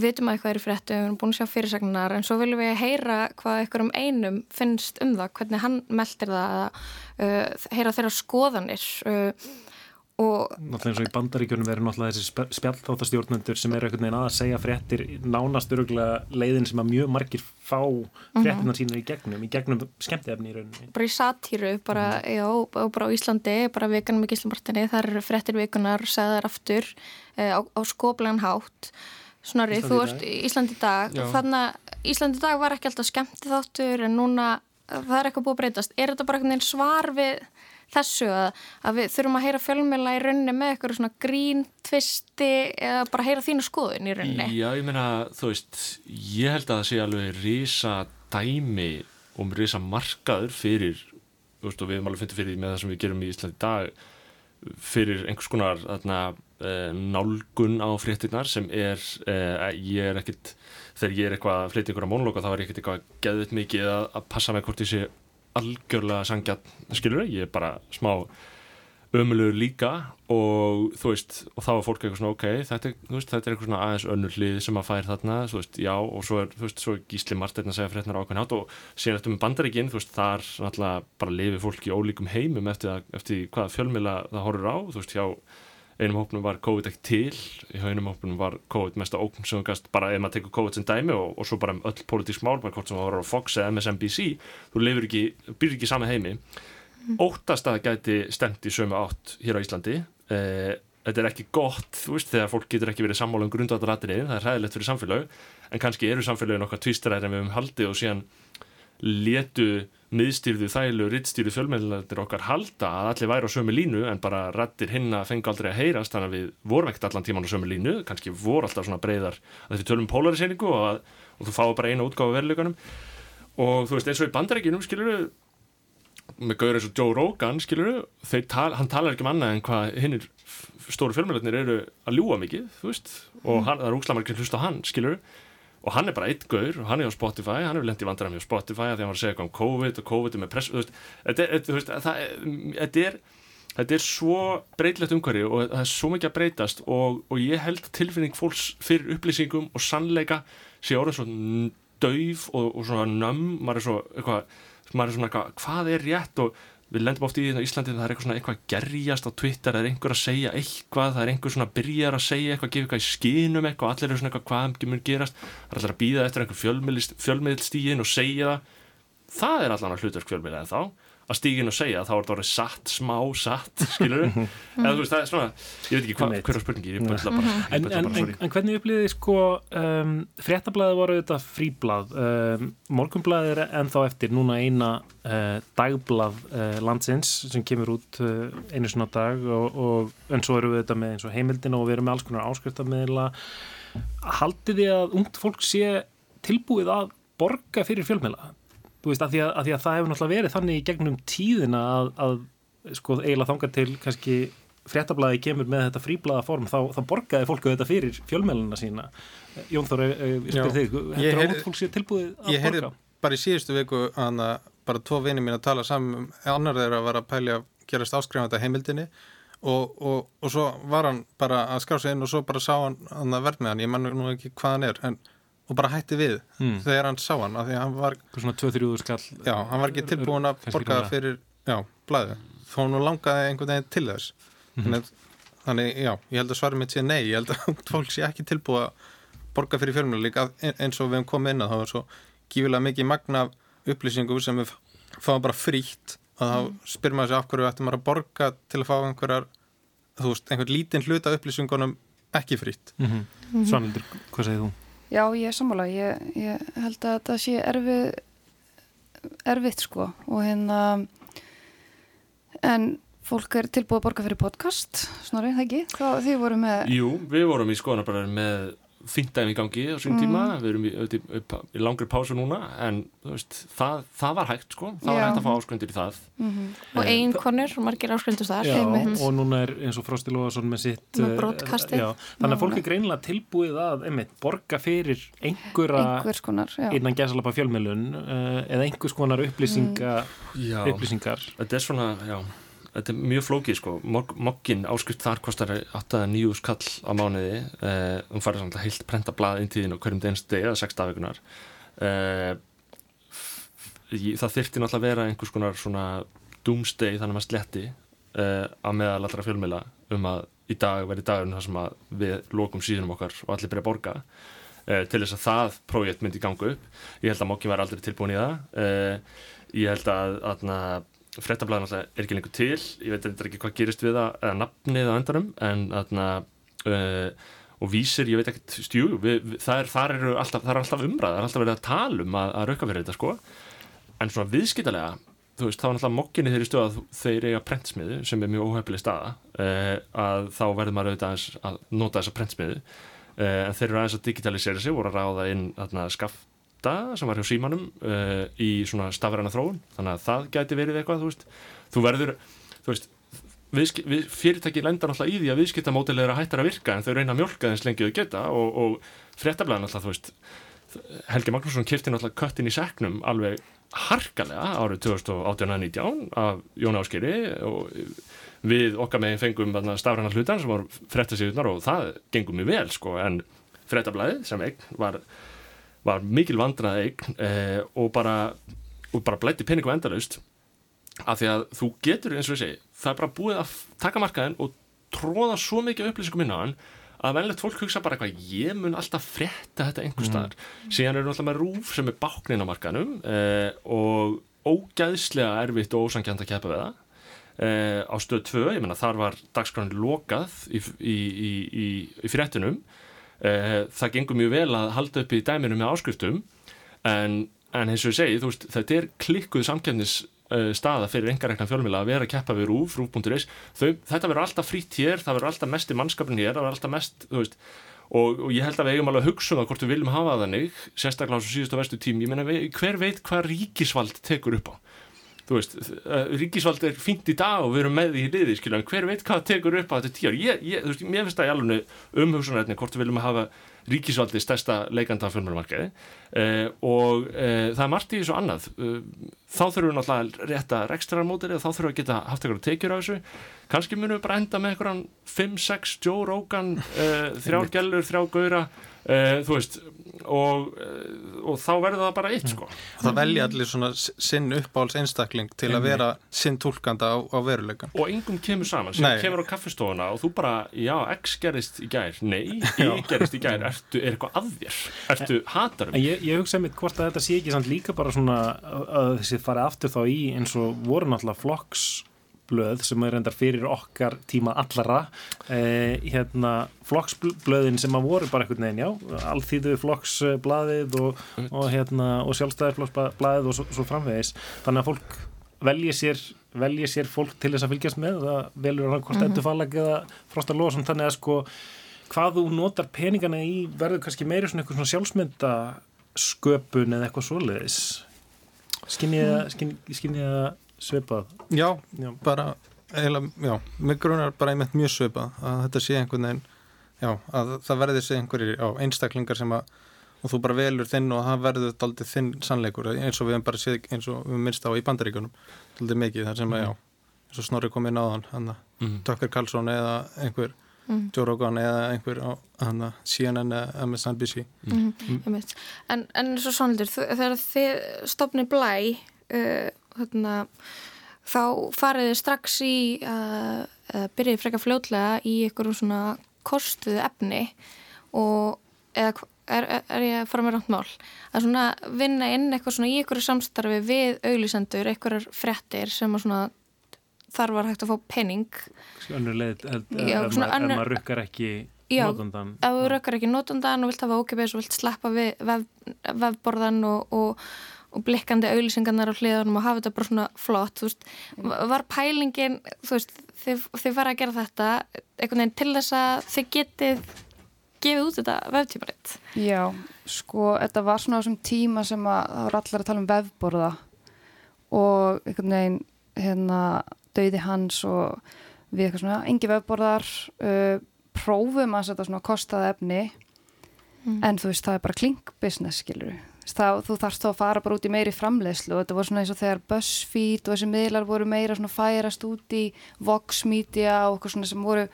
vitum að eitthvað er fréttu, við erum búin að sjá fyrirsagnar en svo viljum við heyra hvað eitthvað um einum finnst um það, hvernig hann meldir það að uh, heyra þeirra skoðanir uh, Náttúrulega eins og í bandaríkjunum verður náttúrulega þessi spjalltáttastjórnendur sem eru einhvern veginn að segja fréttir nánast öruglega leiðin sem að mjög margir fá fréttina mhm. sína í gegnum, í gegnum skemmtefni í rauninni. Bara í satíru, bara, mm. já, bara á Íslandi, bara vikanum í Gíslamartinni, þar eru fréttir vikunar, segðar aftur eh, á, á skoblegan hátt. Snorri, þú ert í Íslandi í dag, þannig að Íslandi í dag var ekki alltaf skemmti þáttur en núna það er eitthvað búið að breytast. Er þetta bara einhvern veginn svar við þessu að, að við þurfum að heyra fjölmjöla í rauninni með eitthvað svona grín, tvisti eða bara heyra þínu skoðun í rauninni? Já, ég meina, þú veist ég held að það sé alveg risa dæmi og risa markaður fyrir, þú veist, og við hefum alveg fundið fyrir því með það sem við gerum í Íslandi dag fyrir einhvers konar þarna, e, nálgun á fréttinnar sem er, e, ég er ekkit þegar ég er eitthvað að flytja á mónloka þá er ég ekkert eitthvað geðvitt mikið að, að passa mig hvort ég sé algjörlega sangjart, skilur ég, ég er bara smá ömulur líka og þú veist, og þá er fólk eitthvað svona ok, þetta, veist, þetta er eitthvað svona aðeins önnur hlið sem að fær þarna, þú veist, já og svo er, þú veist, svo er Gísli Martin að segja frétnar ákveðin hát og síðan eftir með bandaríkinn, þú veist, þar náttúrulega bara lifi fólk í ólíkum heimum eftir, eftir hvaða fjölmila það horfur á, þú veist, hjá einum hópnum var COVID ekki til í einum hópnum var COVID mest að ókn sem gast, bara ef maður tekur COVID sem dæmi og, og svo bara um öll politísk mál, bara hvort sem það var á Fox eða MSNBC, þú ekki byrjir ekki sama heimi mm. óttast að það gæti stemt í sömu átt hér á Íslandi eh, þetta er ekki gott, þú veist, þegar fólk getur ekki verið sammála um grundvátaratriði, það er ræðilegt fyrir samfélag en kannski eru samfélagin okkar tvístaræðir en við höfum haldið og síðan letu miðstýrðu þæglu rittstýrðu fjölmjölinir okkar halda að allir væri á sömu línu en bara rættir hinn að fengi aldrei að heyrast þannig að við vorum ekkert allan tíman á sömu línu kannski voru alltaf svona breyðar að þetta tölum polariseiningu og, og þú fáið bara einu útgáðu veruleikunum og þú veist eins og í bandarækjunum skilur með gaur eins og Joe Rogan, skilur tal, hann talar ekki um annað en hvað hinnir stóru fjölmjörnir eru að ljúa mikið þú veist, og hann, það er úkslamar ekki hlust á hann, skilur og hann er bara eitt gaur og hann er á Spotify, hann er lendið vandræðum á Spotify að því að hann var að segja eitthvað um COVID og COVID er með press, þetta er, svo breytilegt umhverju og það er svo mikið að breytast og, og ég held tilfinning fólks fyrir upplýsingum og sannleika sé orðið svo dauf og, og svona nömm, maður er svo eitthvað, maður er svona eitthvað, hvað er rétt og við lendum oft í Íslandi það er eitthvað eitthvað gerjast á Twitter, það er einhver að segja eitthvað, það er einhver svona að byrja að segja eitthvað, gefa eitthvað í skinum eitthvað, allir eru svona eitthvað hvað mun gerast, það er allir að býða eftir einhver fjölmiðlstígin og segja það, það er allan að hlutverk fjölmiðlega en þá að stígin og segja þá er þetta orðið satt, smá satt skilur við, eða þú veist það er svona ég veit ekki hva, hverja spurningir ég bölla bara, ég en, bara en, en hvernig upplýðið sko um, fréttablaði voru þetta fríblað um, morgunblaði er ennþá eftir núna eina uh, dagblað uh, landsins sem kemur út uh, einu svona dag og, og en svo eru við þetta með eins og heimildina og við erum með alls konar áskriftammiðla haldið þið að ungt fólk sé tilbúið að borga fyrir fjölmiðla þú veist, að því því að það hefur náttúrulega verið þannig í gegnum tíðina að, að sko eiginlega þangar til kannski fréttablaði kemur með þetta fríblaða form þá, þá borgaði fólku þetta fyrir fjölmjöluna sína Jón Þór, ég spyr þig hefur átt fólk sér tilbúið að borga? Ég heyrði bara í síðustu viku hana, bara tvo vinið mín að tala saman annar þeirra var að pælja að gerast áskrifanda heimildinni og, og, og svo var hann bara að skrá sig inn og svo bara sá hann, hann verð með hann, ég mann nú ekki hvað hann er en og bara hætti við mm. þegar hann sá hann af því hann var svona 2-3 skall já, hann var ekki tilbúin að borga fyrir já, blæði, þó hann langaði einhvern veginn til þess mm -hmm. þannig, já, ég held að svarum mitt sé nei ég held að fólk sé ekki tilbúið að borga fyrir fjölmjölu líka eins og við hefum komið inn að það var svo gífilega mikið magna upplýsingum sem við fáum bara frítt og þá mm. spyr maður sér af hverju ættum maður að borga til að fá einhverjar þú veist, einhvern lítinn hluta upplýsingunum ekki frítt mm -hmm. Svanildur, hvað segir þú? Já, ég er sammála, ég, ég held að það sé erfið, erfitt sko og hérna, en fólk er tilbúið að borga fyrir podcast, snorri, það ekki? Hvað þið voru með? Jú, við vorum í skoðanabræðin með fint dæmi í gangi á sín tíma. Mm. við erum í, í, í, í langri pásu núna en veist, það, það var hægt sko. Það var Já. hægt að fá áskröndir í það. Mm -hmm. og einn konur, margir áskröndur þar. Já, og núna er eins og Frosti Lóðarsson með sitt með brotkastið. þannig að fólk er greinilega tilbúið að einmitt, borga fyrir einhverja konar, innan gæsalapa fjölmjölun uh, eða einhvers konar upplýsinga, mm. upplýsingar. Þetta er svona, já þetta er mjög flókið sko, mokkin áskrift þar kostar 8-9 skall á mánuði. Um farið samt að heilt prenta blað inn tíðin og hverjum degins deg eða 6 dagveikunar uh, það þyrti náttúrulega að vera einhvers konar svona doomsday þannig að maður sletti að meðal allra fjölmila um að í dag verði dagurinn þar sem að við lokum síðunum okkar og allir byrja að borga til þess að það prójekt myndi ganga upp. Ég held að mokkin var aldrei tilbúin í það. Ég held að, að, að frettablaðan alltaf er ekki lengur til. Ég veit ekki hvað gerist við það eða nafnið á endanum en þarna uh, og vísir, ég veit ekki stjú, við, það, er, það, er alltaf, það er alltaf umræð, það er alltaf verið að tala um að, að rauka fyrir þetta sko. En svona viðskiptalega, þú veist, þá er alltaf mokkinni þeirri stöð að þeir eiga prentsmiðu sem er mjög óhefnileg staða uh, að þá verður maður auðvitað að nota þessa prentsmiðu uh, en þeir eru aðeins að digitalisera sig, voru að ráða inn skaft Data sem var hjá símanum uh, í svona stafræna þróun. Þannig að það gæti verið eitthvað þú þú verður þú veist, við, við, fyrirtæki lendar alltaf í því að viðskiptamódel er að hættar að virka en þau reyna að mjölka þess lengi þau geta og, og fréttablaðan alltaf þú veist Helgi Magnússon kipti náttúrulega köttin í seknum alveg harkalega árið 2018-19 af Jón Áskeri og við okkar meginn fengum stafræna hlutan sem var fréttasíðunar og það gengum mjög vel sko. En fréttablaðið sem eign var var mikil vandrað eign eh, og bara, bara blætti peningum endalaust. Af því að þú getur eins og ég segi, það er bara búið að taka markaðin og tróða svo mikið upplýsingum inn á hann að venlegt fólk hugsa bara eitthvað, ég mun alltaf fretta þetta einhver staðar, mm. síðan eru alltaf með rúf sem er báknin á markaðinum eh, og ógæðslega erfitt og ósangjant að kepa við það. Eh, á stöð 2, ég menna þar var dagskránin lokað í, í, í, í fréttunum það gengur mjög vel að halda upp í dæminu með áskriftum en, en eins og ég segi, veist, þetta er klikkuð samkjöfnis uh, staða fyrir engarekna fjölmjöla að vera að keppa við rúf, rúf.is þetta verður alltaf frýtt hér, það verður alltaf mest í mannskapin hér, það verður alltaf mest veist, og, og ég held að við eigum alveg að hugsa um það hvort við viljum hafa þannig, sérstaklega á svo síðust og vestu tím, ég menna hver veit hvað ríkisvald tekur upp á þú veist, uh, ríkisvald er fínt í dag og við erum með því í liði, skilja, en hver veit hvað tekur upp á þetta tíu ár, ég, ég, þú veist, mér finnst það í alveg umhugsunarefni hvort við viljum hafa ríkisvaldi stærsta leikanda af fjölmjörnumarkaði uh, og uh, það er margt í þessu annað. Uh, þá þurfum við náttúrulega rétta rekstrarmótir eða þá þurfum við að geta haft eitthvað tekjur á þessu. Kannski munum við bara enda með eitthvað 5-6 Joe Rogan þrjár gellur, þrjár gauðra þú veist og, og þá verður það bara eitt sko. Það velja allir svona sinn uppáhalds einstakling til að vera sinn tólkanda á, á veruleikan og engum kemur saman, sem Nei. kemur á kaffestofuna og þú bara, já, X gerist í gær. Nei, Y gerist í gær, ertu, er eitthvað að þér? Ertu hatarum En ég, ég hugsa mitt hvort að þetta sé ekki samt líka bara svona að þessi fari aftur þá í eins og voru náttúrulega flokksblöð sem er endar fyrir okkar tíma allara eh, hérna flokksblöðin sem að voru bara einhvern veginn, já, alþýðu flokksblaðið og, og hérna og sjálfstæðarflokksblaðið og svo, svo framvegis. Þannig að fólk velji sér velji sér fólk til þess að fylgjast með það velur hann hvort Mhm. endur fallag eða frosta lóðsum þannig að sko hvað þú notar peningana í verður kannski meiri svona eitthvað svona sjálfsmynda sköpun eða eitthvað svoleiðis. Skinn, skinn það svipað Já, Já. bara eiginlega, já, mig grunar bara einmitt mjög svipað að þetta sé einhvern veginn já, að það verði sé einhverjir já, einstaklingar sem að og þú bara velur þinn og það verður daldið þinn sannleikur eins og við hefum bara séð eins og við minnst á í bandaríkunum daldið mikið þar sem að já eins og Snorri kom inn á hann hann Mhm. Tucker Carlson eða einhver Mhm. Joe Rogan eða einhver á hann CNN eða MSNBC Mhm, einmitt. en, en svo svonaldur, þegar þið stopnir blæ uh, þarna, þá farið þið strax í að uh, byrjið frekar fljótlega í einhverjum svona kostuðu efni og eða er, er, er ég að fara með rátt mál? Að svona vinna inn eitthvað svona í einhverju samstarfi við auglisendur, einhverjar frettir sem að svona þar var hægt að fá penning önnur leið ef, maður, rukkar ekki Já, notandan ef þú rökkar ekki notandan og vilt hafa ókipis og vilt sleppa við vef, vefborðan og, og, og blikkandi auðlýsingarnar á hliðanum og hafa þetta bara svona flott veist, var pælingin veist, þið, þið fara að gera þetta einhvern veginn til þess að þið getið gefið út þetta veftímaritt Já, sko, þetta var svona á þessum tíma sem að það voru allar að tala um vefborða og einhvern veginn hérna dauði hans og við eitthvað svona, engi vefborðar uh, prófum að setja svona kostaða efni. Mm. en þú veist, það er bara klink business, það, þú þarfst þá að fara bara út í meiri framleiðslu og þetta var svona eins og þegar BuzzFeed og þessi miðlar voru meira svona færast út í Vox Media og eitthvað svona sem voru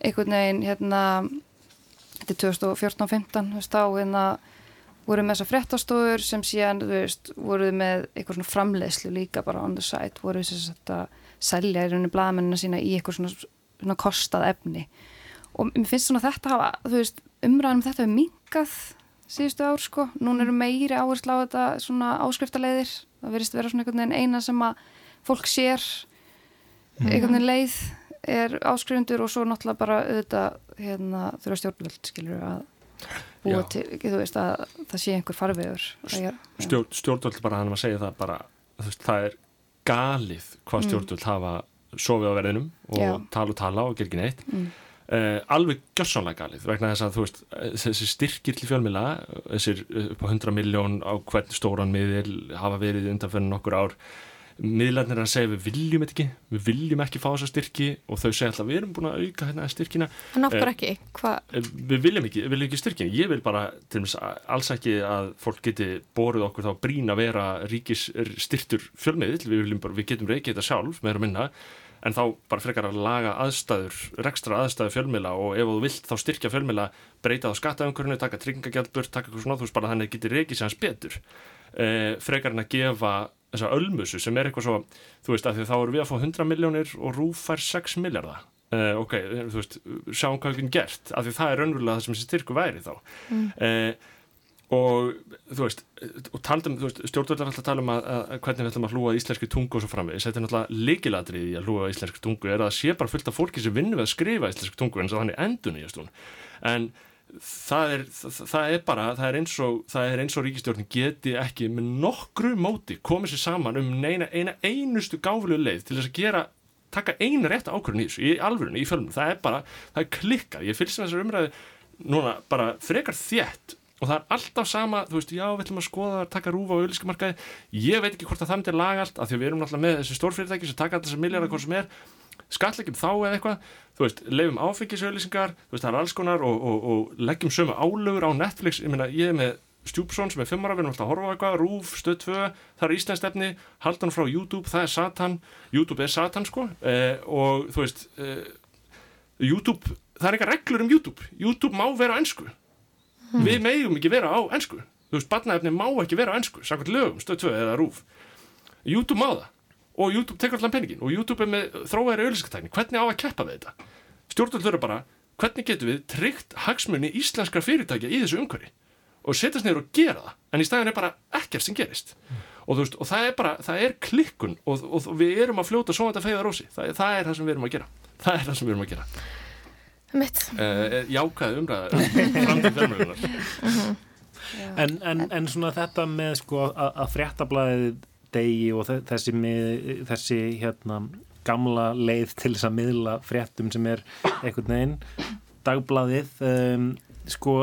einhvern veginn hérna þetta er 2014-15 þú veist, þá hérna voru með þessar fréttastofur sem síðan, þú veist, voru með eitthvað svona framleiðslu líka bara on the side, voru þess að selja í rauninni blaðmennina sína í eitthvað svona, svona kostað efni. Og mér finnst svona þetta hafa, þú veist, umræðan um þetta hefur minkað síðustu ár, sko, núna eru meiri áherslu á þetta svona áskriftaleiðir það verðist vera svona einhvern veginn eina sem að fólk sér einhvern veginn leið er áskrifundur og svo náttúrulega bara auðvitað hérna þurfa stjórnvöld skilur að búa Já. til, þú veist að það sé einhver farvegur að. Stjórn, stjórnvöld bara hann að segja það bara veist, það er galið hvað Mm. stjórnvöld hafa sofið á verðinum og Já. tala og tala og ger ekki neitt Mm. Uh, alveg gjössanlega galið vegna þess að þú veist eh, þessi styrkir til fjölmila þessir eh, upp á 100 miljón á hvern stóran miðil hafa verið undanfennin nokkur ár miðlarnir er að segja við viljum ekki við viljum ekki fá þessa styrki og þau segja alltaf við erum búin að auka hérna styrkina en af hverju ekki? Hva? við viljum ekki, við viljum ekki styrkin ég vil bara til dæmis alls ekki að fólk geti borið okkur þá brín að vera ríkis styrtur fjölmiðil við, bara, við getum reykið þetta sjálf meira og minna en þá bara frekar að laga aðstæður rekstra aðstæður fjölmiðla og ef þú vilt þá styrkja fjölmiðla breyta á skattaumkörinu, taka tryggingagjaldbur taka eitthvað svona, þú veist bara þannig að geti reykið sér hans betur. Eh, frekar en að gefa þessa ölmusu sem er eitthvað svo þú veist að því að þá erum við að fá 100 miljónir og rúf fær 6 miljardar uh, ok, þú veist, sjáum hvað getum gert af því það er raunverulega það sem þessi styrku væri þá. Mm. uh, og þú veist, og taldum þú veist, stjórnvöldar alltaf tala um að, að hvernig við ætlum að hlúa íslenski tungu og svo framvegis. Þetta er náttúrulega leikiladrið í að hlúa íslenski tungu er að sé bara fullt af fólki sem vinnur við að skrifa íslenski tungu en þannig endun í hún. En það er, það, er bara það er eins og, það er eins og ríkistjórnin geti ekki með nokkru móti komið sér saman um neina, eina einustu gáfulegu leið til þess að gera taka eina rétt ákvörðun í þessu, í alvörunni, í fjölmum það er bara, það er klikkað, ég fylgst með þessar umræðu núna bara frekar þétt og það er alltaf sama, þú veist, já, við ætlum að skoða taka rúfa á auðlískamarkaði, ég veit ekki hvort að það er lagalt, af því að við erum alltaf með þessi stórfyrirtæki sem taka þessar miljardar hvort sem er. Skalllegjum þá eða eitthvað þú veist, leifum áfengisauðlýsingar þú veist, það er alls konar og, og, og leggjum sömu álögur á Netflix, ég meina, ég er með Stjúpsson sem er fimmara, við erum alltaf að horfa á eitthvað Rúf, Stöð 2, það er Íslandstefni haldan frá YouTube, það er Satan YouTube er Satan, sko. Eh, og þú veist eh, YouTube, það er eitthvað reglur um YouTube. YouTube má vera á ennsku hmm. við meðjum ekki vera á ennsku þú veist, batnaefni má ekki vera á ennsku sakvært lögum, Stöð 2 eða Rúf YouTube má það. Og YouTube tekur allan peningin og YouTube er með þróæri auðlýskatækni hvernig á að keppa við þetta? Stjórnvöld þurfa bara, hvernig getur við tryggt hagsmunni íslenskar fyrirtækja í þessu umhverfi? Og setjast neyru og gera það. En í staðin er bara ekkert sem gerist. Mm. og, veist, og það er bara, það er klikkun. Og, og við erum að fljóta svo að þetta feiða rósi. Það, það er það sem við erum að gera. Það er það sem við erum að gera uh, Jákað umræða. Framtíð fjármjölunar mhm. en, en, en svona þetta með sko að, að fréttablaðið degi og þessi, þessi hérna, gamla leið til þess að miðla fréttum sem er einhvern veginn dagbladið um, sko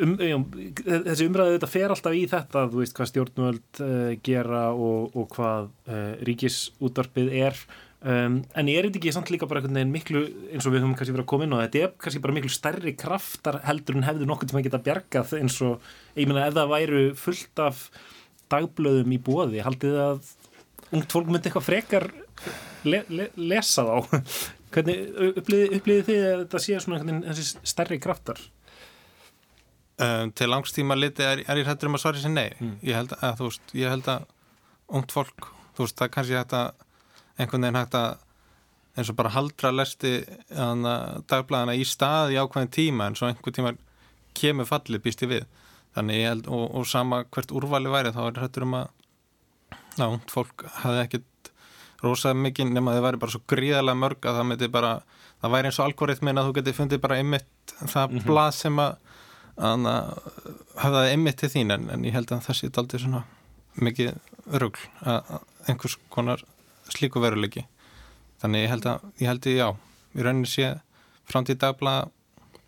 um, um, þessi umræðu þetta fer alltaf í þetta þú veist hvað stjórnvöld uh, gera og, og hvað uh, ríkisútvarpið er Um, en ég er þetta ekki samt líka bara einhvern veginn miklu eins og við höfum kannski verið að koma inn og þetta er kannski bara miklu stærri kraftar heldur en hefðu nokkur til að geta bjargað eins og ég meina ef það væru fullt af dagblöðum í bóði haldið að ungt fólk myndi eitthvað frekar le, le, lesa þá? Hvernig upplýðið þið að þetta sé svona þessi stærri kraftar? Um, Til langstíma liti er, er ég hættur um að svara sér nei. Mm. ég, held að, þú veist, ég held að ungt fólk, þú veist, það kannski hægt að einhvern veginn hægt að eins og bara haldra lesti dagblæðana í stað í ákveðin tíma en svo einhver tíma kemur fallið býst ég við þannig ég held og, og sama hvert úrvali væri þá er hættur um að ná, fólk hafði ekkit rosað mikið nema þau væri bara svo gríðarlega mörg að það myndi bara, það væri eins og algoritmin að þú geti fundið bara einmitt það mm -hmm. blað sem að, að hafaði einmitt til þín en, en ég held að það sé aldrei svona mikið rugl að einhvers konar slíku veruleiki þannig ég held að, ég held að já, við rauninni sé framtíð dagblaða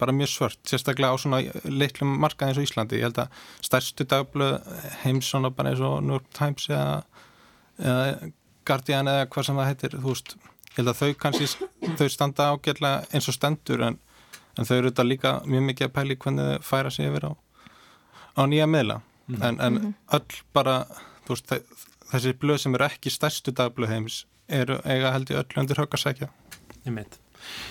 bara mjög svört, sérstaklega á svona leiklum markað eins og Íslandi. Ég held að stærstu dagblöð heims svona bara eins og New York Times eða, eða Guardian eða hvað sem það heitir, þú veist, ég held að þau kannski, þau standa ágjörlega eins og stendur en, en þau eru þetta líka mjög mikið að pæli hvernig þau færa sig yfir á, á nýja meðla. Mm -hmm. en, en mhm. öll bara, þú veist, þessi blöð sem eru ekki stærstu dagblöð heims eru eiga held í öllu undir höggasækja. Ég meit.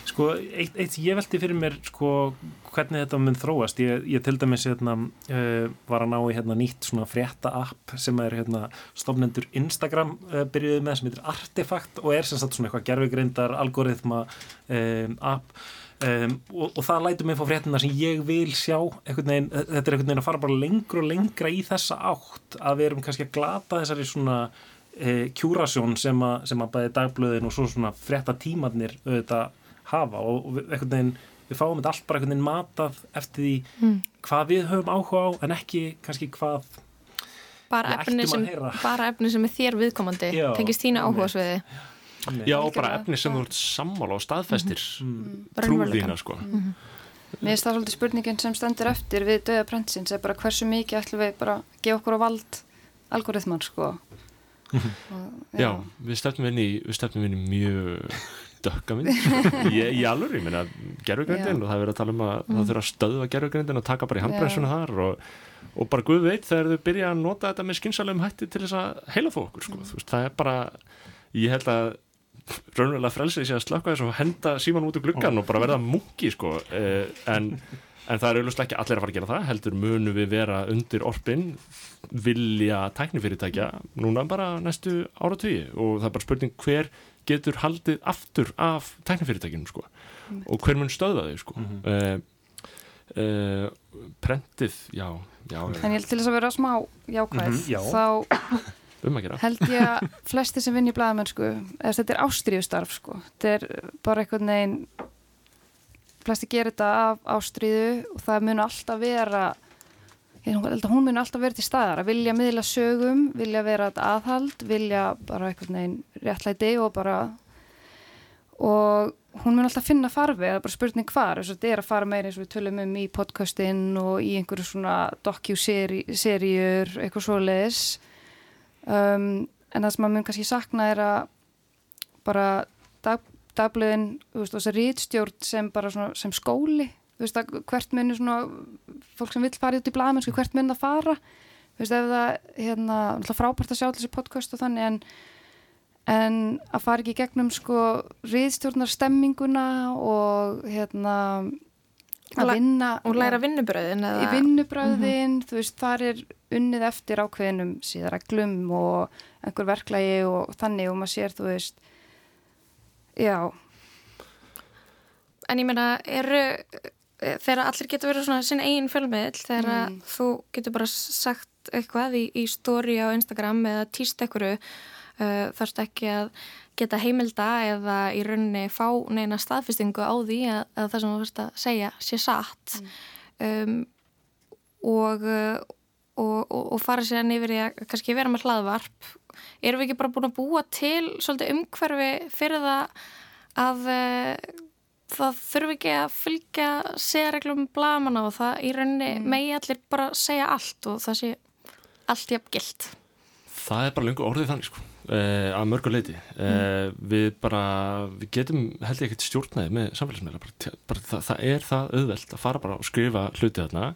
Sko, eitt, eitt ég veldi fyrir mér sko, hvernig þetta mun þróast ég, ég til dæmis hérna, uh, var að ná í hérna, nýtt svona frétta app sem er hérna, stofnendur Instagram uh, byrjuði með sem heitir Artefakt og er sem sagt svona eitthvað gerfugreindar algoritma um, app um, og, og það lætur mig fá fréttina sem ég vil sjá veginn, þetta er einhvern veginn að fara bara lengur og lengra í þessa átt að við erum kannski að glata þessari svona uh, kjúrasjón sem að, sem að bæði dagblöðin og svo svona frétta tímannir auðvitað hafa. Og, og einhvern veginn við fáum þetta allt bara einhvern veginn matað eftir því mm. hvað við höfum áhuga á en ekki kannski hvað bara efni sem, bara efni sem er þér viðkomandi Já, tengist þínu áhuga sviði Já, og bara efni sem þú ert sammála og staðfestir mm -hmm. trúðina sko mm -hmm. Mér finnst það svolítið spurningin sem stendur eftir við döða prentsins er bara hversu mikið ætlum við bara að gefa okkur á vald algoritman sko og, já. já, við stefnum inn í við stefnum inn í mjög dökka mynd ég, ég alveg, ég meina gerfugrindin og það er verið að tala um að mm. það þurfa að stöðva gerfugrindin og taka bara í handbremsuna þar og, og bara Guð veit þegar þau byrja að nota þetta með skynsælum hætti til þess að heila þó okkur sko. mm. veist, það er bara, ég held að raunverulega frelsið sé að slökka þess og henda síman út úr gluggan og bara verða mungi sko, eh, en En það er auðvitað ekki allir að fara að gera það, heldur munu við vera undir orpin, vilja tæknifyrirtækja núna bara næstu áratvíi og það er bara spurning hver getur haldið aftur af tæknifyrirtækinu sko. Og hver mun stöða þau sko. Mm -hmm. uh, uh, prentið, já, já en ég held til þess að vera smá jákvæð mm -hmm, þá um held ég að flesti sem vinn í blæðamennsku þetta er ástríðustarf sko þetta er bara einhvern veginn flesti gerir þetta af ástríðu og það mun alltaf vera ég held að hún mun alltaf verið til staðar að vilja miðla sögum, vilja vera aðhald, vilja bara eitthvað neginn réttlæti og bara og hún mun alltaf finna farfi það er bara spurning hvar, þess að þetta er að fara meira eins og við tölum um í podcastin og í einhverju svona docu-seríur eitthvað svoleiðis um, en það sem maður mun kannski sakna er að bara dag, dagblöðin, þú veist, þess að rítstjórn sem bara svona, sem skóli veist hvert muni svona fólk sem vil fara út í blæðmennsku, hvert mun að fara? Veist, það, hérna frábært að sjá þessi podcast og þannig en en að fara ekki gegnum sko riðstjórnar stemminguna og hérna að vinna og læra vinnubröðin í vinnubröðin, mm -hmm. þú veist, þar er unnið eftir ákveðinum síðareglum og einhver verklagi og þannig og maður sér, þú veist já En ég meina, eru þegar allir getur verið svona sin eigin fjölmiðl, þegar mm. þú getur bara sagt eitthvað í, í stóri á Instagram eða týst eitthvað Uh, þarfst ekki að geta heimilda eða í rauninni fá neina staðfestingu á því að, að það sem þú fyrst að segja sé satt mm. um, og, og, og, og fara sér nýfir í að kannski vera með hlaðvarp erum við ekki bara búin að búa til svolítið umhverfi fyrir það að uh, það þurfi ekki að fylgja sérreglum blaman á það í rauninni mm. megi allir bara segja allt og það sé allt jafn gilt Það er bara lengur orðið þannig sko Uh, að mörguleiti uh, mm. við bara, við getum held ég ekkert stjórnaði með samfélagsmeila bara, bara, það, það er það auðvelt að fara bara og skrifa hluti þarna.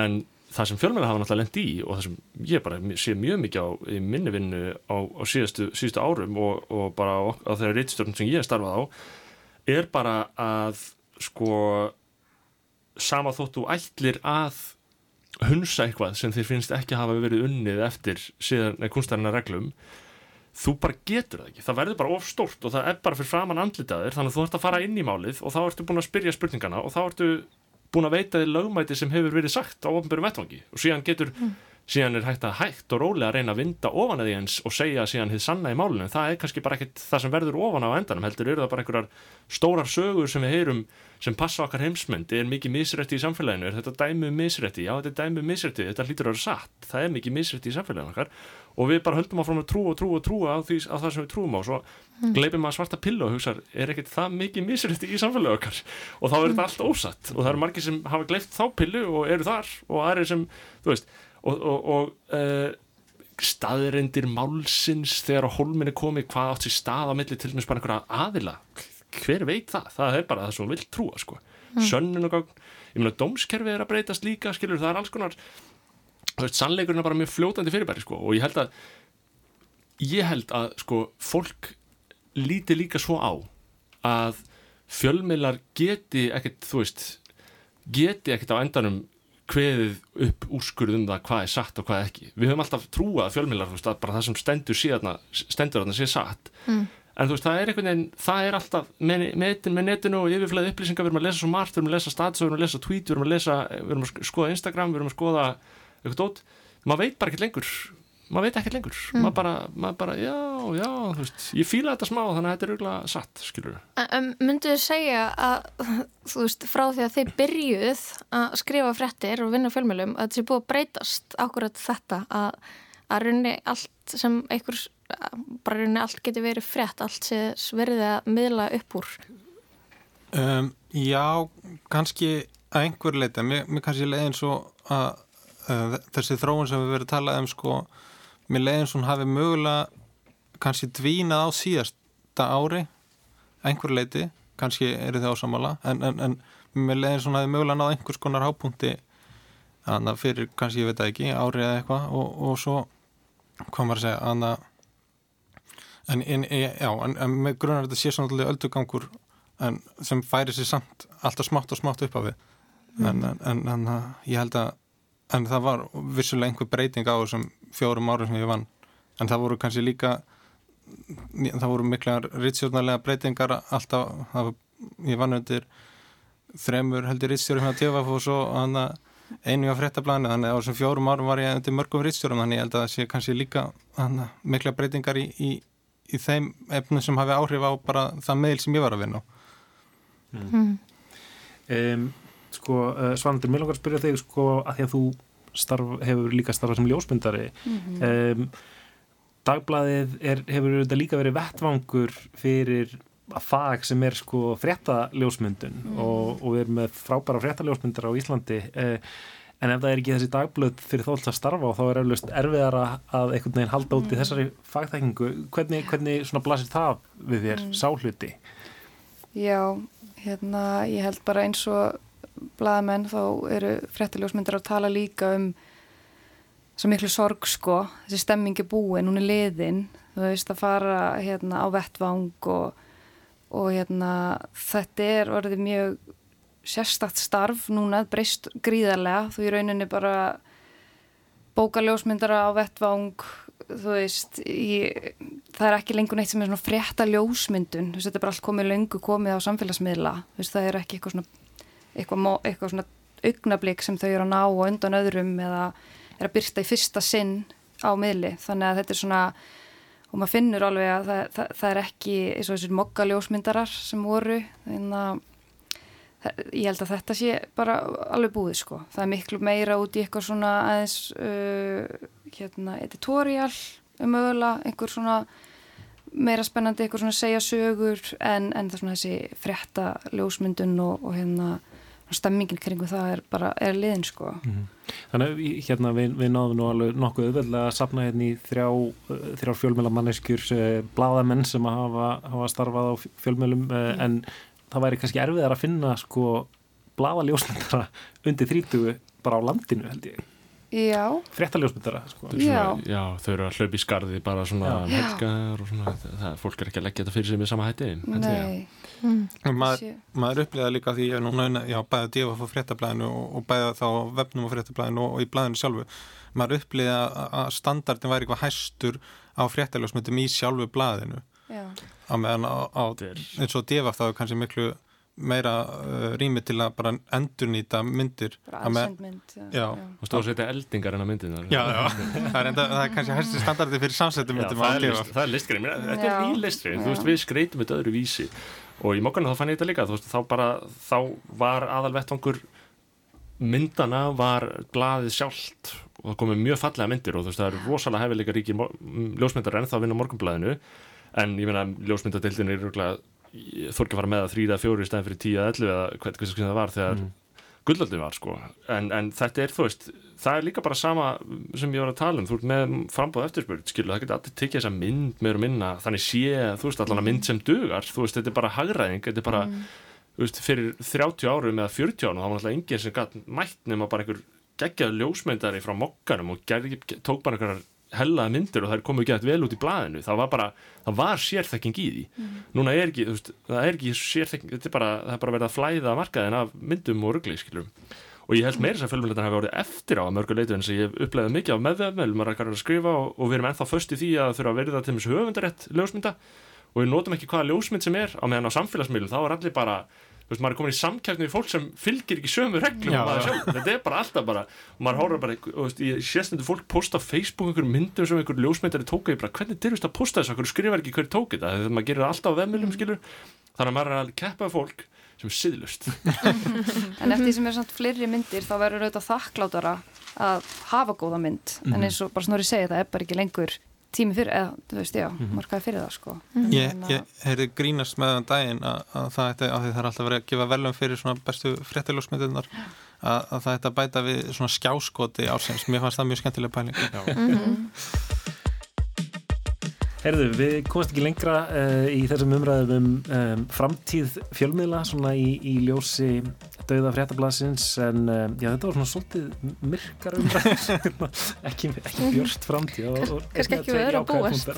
En það sem fjölmjöla hafa náttúrulega lend í og það sem ég bara sé mjög mikið á í minni vinnu á, á síðastu, síðastu árum og, og bara á, á þeirra reitstjórnum sem ég er starfað á er bara að sko sama þóttu ætlir að hunsa eitthvað sem þér finnst ekki hafa verið unnið eftir síðan kunstarinnar reglum þú bara getur það ekki, það verður bara ofstórt og það er bara fyrir framann andlitaðir þannig að þú ert að fara inn í málið og þá ertu búin að spyrja spurningana og þá ertu búin að veita því lögmæti sem hefur verið sagt á ofnbjörnum vettvangi og síðan getur mm. Síðan er hægt að hægt og rólega að reyna að vinda ofan að því eins og segja síðan þið sanna í málunum, það er kannski bara ekkit það sem verður ofan á endanum, heldur eru það bara einhverjar stórar sögur sem við heyrum sem passa okkar heimsmynd, er mikið misrætti í samfélaginu, er þetta dæmu um misrætti já þetta er dæmu um misrætti, þetta lítur að vera satt. Það er mikið misrætti í samfélaginu okkar. Og við bara höldum áfram að trú og trú og trú á, því, á það sem við trúum á. Svo mm. gleipum maður svarta pillu og hugsa er ekkert það mikið misrætti í samfélagi okkar? Og þá er þetta mm. allt ósatt. Og það eru margir sem hafa gleipt þá pillu og eru þar. Og aðri sem, þú veist og, og, og uh, staðirindir málsins þegar á holminni komi hvað átt sér stað á milli til dæmis bara einhverja aðila hver veit það, það er bara það sem vilt trúa sko. mm. sönnun og gagn ég meina, dómskerfið er að breytast líka, skilur, það er alls konar veist, sannleikurinn er bara mjög fljótandi fyrirbæri sko og ég held að ég held að sko fólk líti líka svo á að fjölmiðlar geti ekkert, þú veist geti ekkert á endanum hveðið upp úrskurðum það hvað er satt og hvað ekki. Við höfum alltaf trúað fjölmiðlar, veist, að bara það sem stendur síðan stendur þarna sé satt mm. en þú veist, það er einhvern veginn, það er alltaf með, með, með netinu og yfirflæði upplýsingar við erum að lesa svo margt, við erum að lesa status, við erum að lesa tweet, við erum að lesa, við erum að skoða Instagram, við erum að skoða eitthvað dót, maður veit bara ekkert lengur maður veit ekkert lengur. Mm. maður, bara, maður bara, já, já, veist ég fíla þetta smá, þannig að þetta er auðvitað satt skilur um, Myndu þið segja að þú veist, frá því að þið byrjuð að skrifa fréttir og vinna fjölmjölum, að þetta sé búið að breytast ákvörðat þetta að, að runni allt sem einhver bara runni allt getur verið frétt allt sé verið að miðla upp úr? Um, Já, kannski að einhver leita, mér, mér kannski leiðin svo að uh, þessi þróun sem við verðum að tala um sko, mér leiðin svona hafi mögulega kannski dvínað á síðasta ári einhver leiti, kannski eru þið ásamála en, en, en mér leiðin svona hafi mögulega náð einhvers konar hápunkti þannig að fyrir kannski, ég veit að ekki, ári eða eitthvað og, og svo maður að segja, þannig að En, en, já, en, en með grunar þetta sé svona öldugangur sem færi sér samt alltaf smátt og smátt upp af við mm. en, en ég held að en það var vissulega einhver breyting á þessum fjórum árum sem ég vann. En það voru kannski líka það voru mikla ritsjórnarlega breytingar alltaf, var, ég vann undir þremur heldur ritsjórum hjá TFF og svo einu á fréttablaðinu, þannig að á þessum fjórum árum var ég undir mörgum ritsjórum, þannig ég held að það sé kannski líka hana, mikla breytingar í, í, í þeim efnum sem hafi áhrif á bara það meil sem ég var að vinna mm. Mm. Um, sko, uh, Svandur, mér langar að spyrja þig sko að því að þú starf, hefur líka starfað sem ljósmyndari mm -hmm. um, dagbladið er, hefur þetta líka verið vettvangur fyrir fag sem er sko fréttaljósmyndun Mm. og, og við erum með frábæra fréttaljósmyndar á Íslandi eh, en ef það er ekki þessi dagblöð fyrir þóls að starfa og þá er eflaust erfiðara að einhvern veginn halda út í Mm. þessari fagþekkingu hvernig, hvernig svona blasir það við þér Mm. sáhluti? Já, hérna, ég held bara eins og blaðamenn þá eru fréttiljósmyndir að tala líka um svo miklu sorg sko, þessi stemming er búin, hún er liðin, þú veist að fara hérna á vettvang og, og hérna þetta er orðið mjög sérstakt starf núna, breyst gríðarlega, þú í rauninni bara bóka ljósmyndara á vettvang þú veist ég, það er ekki lengur neitt sem er svona frétta ljósmyndun, þú veist, þetta er bara allt komið löngu komið á samfélagsmiðla, þú veist, það er ekki eitthvað svona eitthvað, eitthvað svona augnablík sem þau eru að ná og undan öðrum eða er að byrta í fyrsta sinn á miðli, þannig að þetta er svona og maður finnur alveg að það, það, það er ekki eins og þessir mokka ljósmyndarar sem voru, þannig að ég held að þetta sé bara alveg búið sko, það er miklu meira út í eitthvað svona aðeins uh, hérna, editorial um mögulega, einhver svona meira spennandi, einhver svona segja sögur en, en það er svona þessi frétta ljósmyndun og, og hérna stemmingin kringu það er bara, er liðin sko. Þannig að hérna við, við náðum nú alveg nokkuð auðveldlega að sapna hérna í þrjá, þrjá fjölmjöla manneskjur uh, bladamenn sem að hafa, hafa starfað á fjölmjölum uh, Mm. en það væri kannski erfiðar að finna sko bladaljósmyndara undir 30 bara á landinu held ég Já, fréttaljósmyndara sko. Já. já, þau eru að hlaupa í skarði bara svona helgar og svona það, það, fólk er ekki að leggja þetta fyrir sig með sama hætti nei. Maður, maður upplýða líka því að núna já, bæða dífa fór fréttablaðinu og, og bæða þá á vefnum og fréttablaðinu og, og í blaðinu sjálfu maður upplýða að standardin væri eitthvað hæstur á fréttaljósmyndum í sjálfu blaðinu. Já. á meðan á, á eins og dífa þá er kannski miklu meira uh, rými til að bara endurnýta myndir. Aðsend mynd, já. já. og stóð að setja eldingar en að myndin Já, já, það er, enda, það er kannski hæsti standardi fyrir samsettum myndum það, að er það er listgrein, þetta er ný listgrein, við skreitum þetta öðru vísi. Og í mokkanu þá fann ég þetta líka, veist þá bara, þá var aðal vettvangur myndana var blaðið sjálft. Og það komið mjög fallega myndir og veist það eru rosalega hefileika ríki ljósmyndar ennþá að vinna á morgunblaðinu. En ég meina ljósmyndadeildin er rúglega, ekki að fara með að þrýða fjóri í stæðin fyrir tíu að ellu eða hvernig hvernig það var þegar Mm. gullöldin var sko. En, en þetta er þú veist það er líka bara sama sem ég var að tala um. Þú veist með frambóð eftirspurð skilu það getur allir tekið þessa mynd meður minna. Þannig sé þú veist allan að mynd sem dugar þú veist þetta er bara hagræðing þetta er bara þú veist fyrir 30 árum eða 40 árum þá var alltaf enginn sem gætt mætt nema bara einhver geggjaður ljósmyndari frá mokkanum og gerði, tók bara einhverjar hellaða myndir og þær komu ekki vel út í blaðinu það var bara, það var sérþekking í því. Núna er ekki, veist, það er ekki sérþekking, þetta er bara, það er bara verið að flæða markaðin af myndum og rugli, skilur og ég held meira sem fjölmjöldin hafi orðið eftir á að mörgu leitu en sem ég hef upplegað mikið á meðvefnvel maður er að skrifa og, og við erum ennþá föst í því að þurfa að verða til þessu höfundarétt ljósmynda. Og við notum ekki hvaða ljósmynd sem er á meðan á samfélagsmiðlum þá er allir bara þú veist, maður er komin í samkefni við fólk sem fylgir ekki sömu reglum sjálf, þetta er bara alltaf bara og maður horfður bara, þú veist, ég sést þetta fólk posta Facebook einhverjum myndum sem einhver ljósmyndari tók ég bara, hvernig dyrfist að posta þessu, hvernig skrifar ekki hver tók þetta, þegar maður gerir það alltaf á vefnmjölum skilur, þannig að maður er að keppa fólk sem er siðlust En eftir því sem er samt fleiri myndir þá verður auðvitað þakklátara að hafa góða mynd. Mhm. en eins og bara snorri tími fyrir, eða þú veist, já, Mhm. markaði fyrir það sko. Ég, Þannig að- ég heyrði grínast með þann daginn að, að það ætti, að því það er alltaf verið að gefa velum fyrir svona bestu fréttiljósmyndunar að, að það ætti að bæta við svona skjáskoti ársins, mér fannst það mjög skemmtileg pæling. Herðu, við komast ekki lengra uh, í þessum umræðum um, um framtíð fjölmiðla svona í, í ljósi dauða fréttablasins en um, já, þetta var svona svolítið myrkar ekki, ekki björst framtíð Kannski ekki við öðru að búast.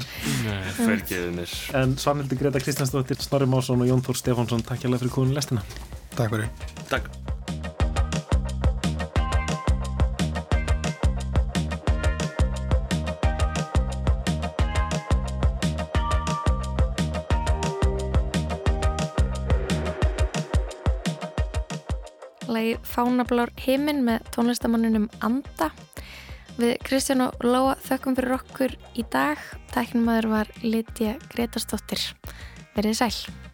Nei, fergiðið mér. En Svanhildur Greta Kristjánsdóttir, Snorri Másson og Jón Þór Stefánsson, takk hjá fyrir kúinu lestina. Takk fyrir. Takk Fánablár heiminn með tónlistamanninum Anda. Við Kristján og Lóa þökkum fyrir okkur í dag. Tæknumæður var Lítja Gretarsdóttir. Verið sæl.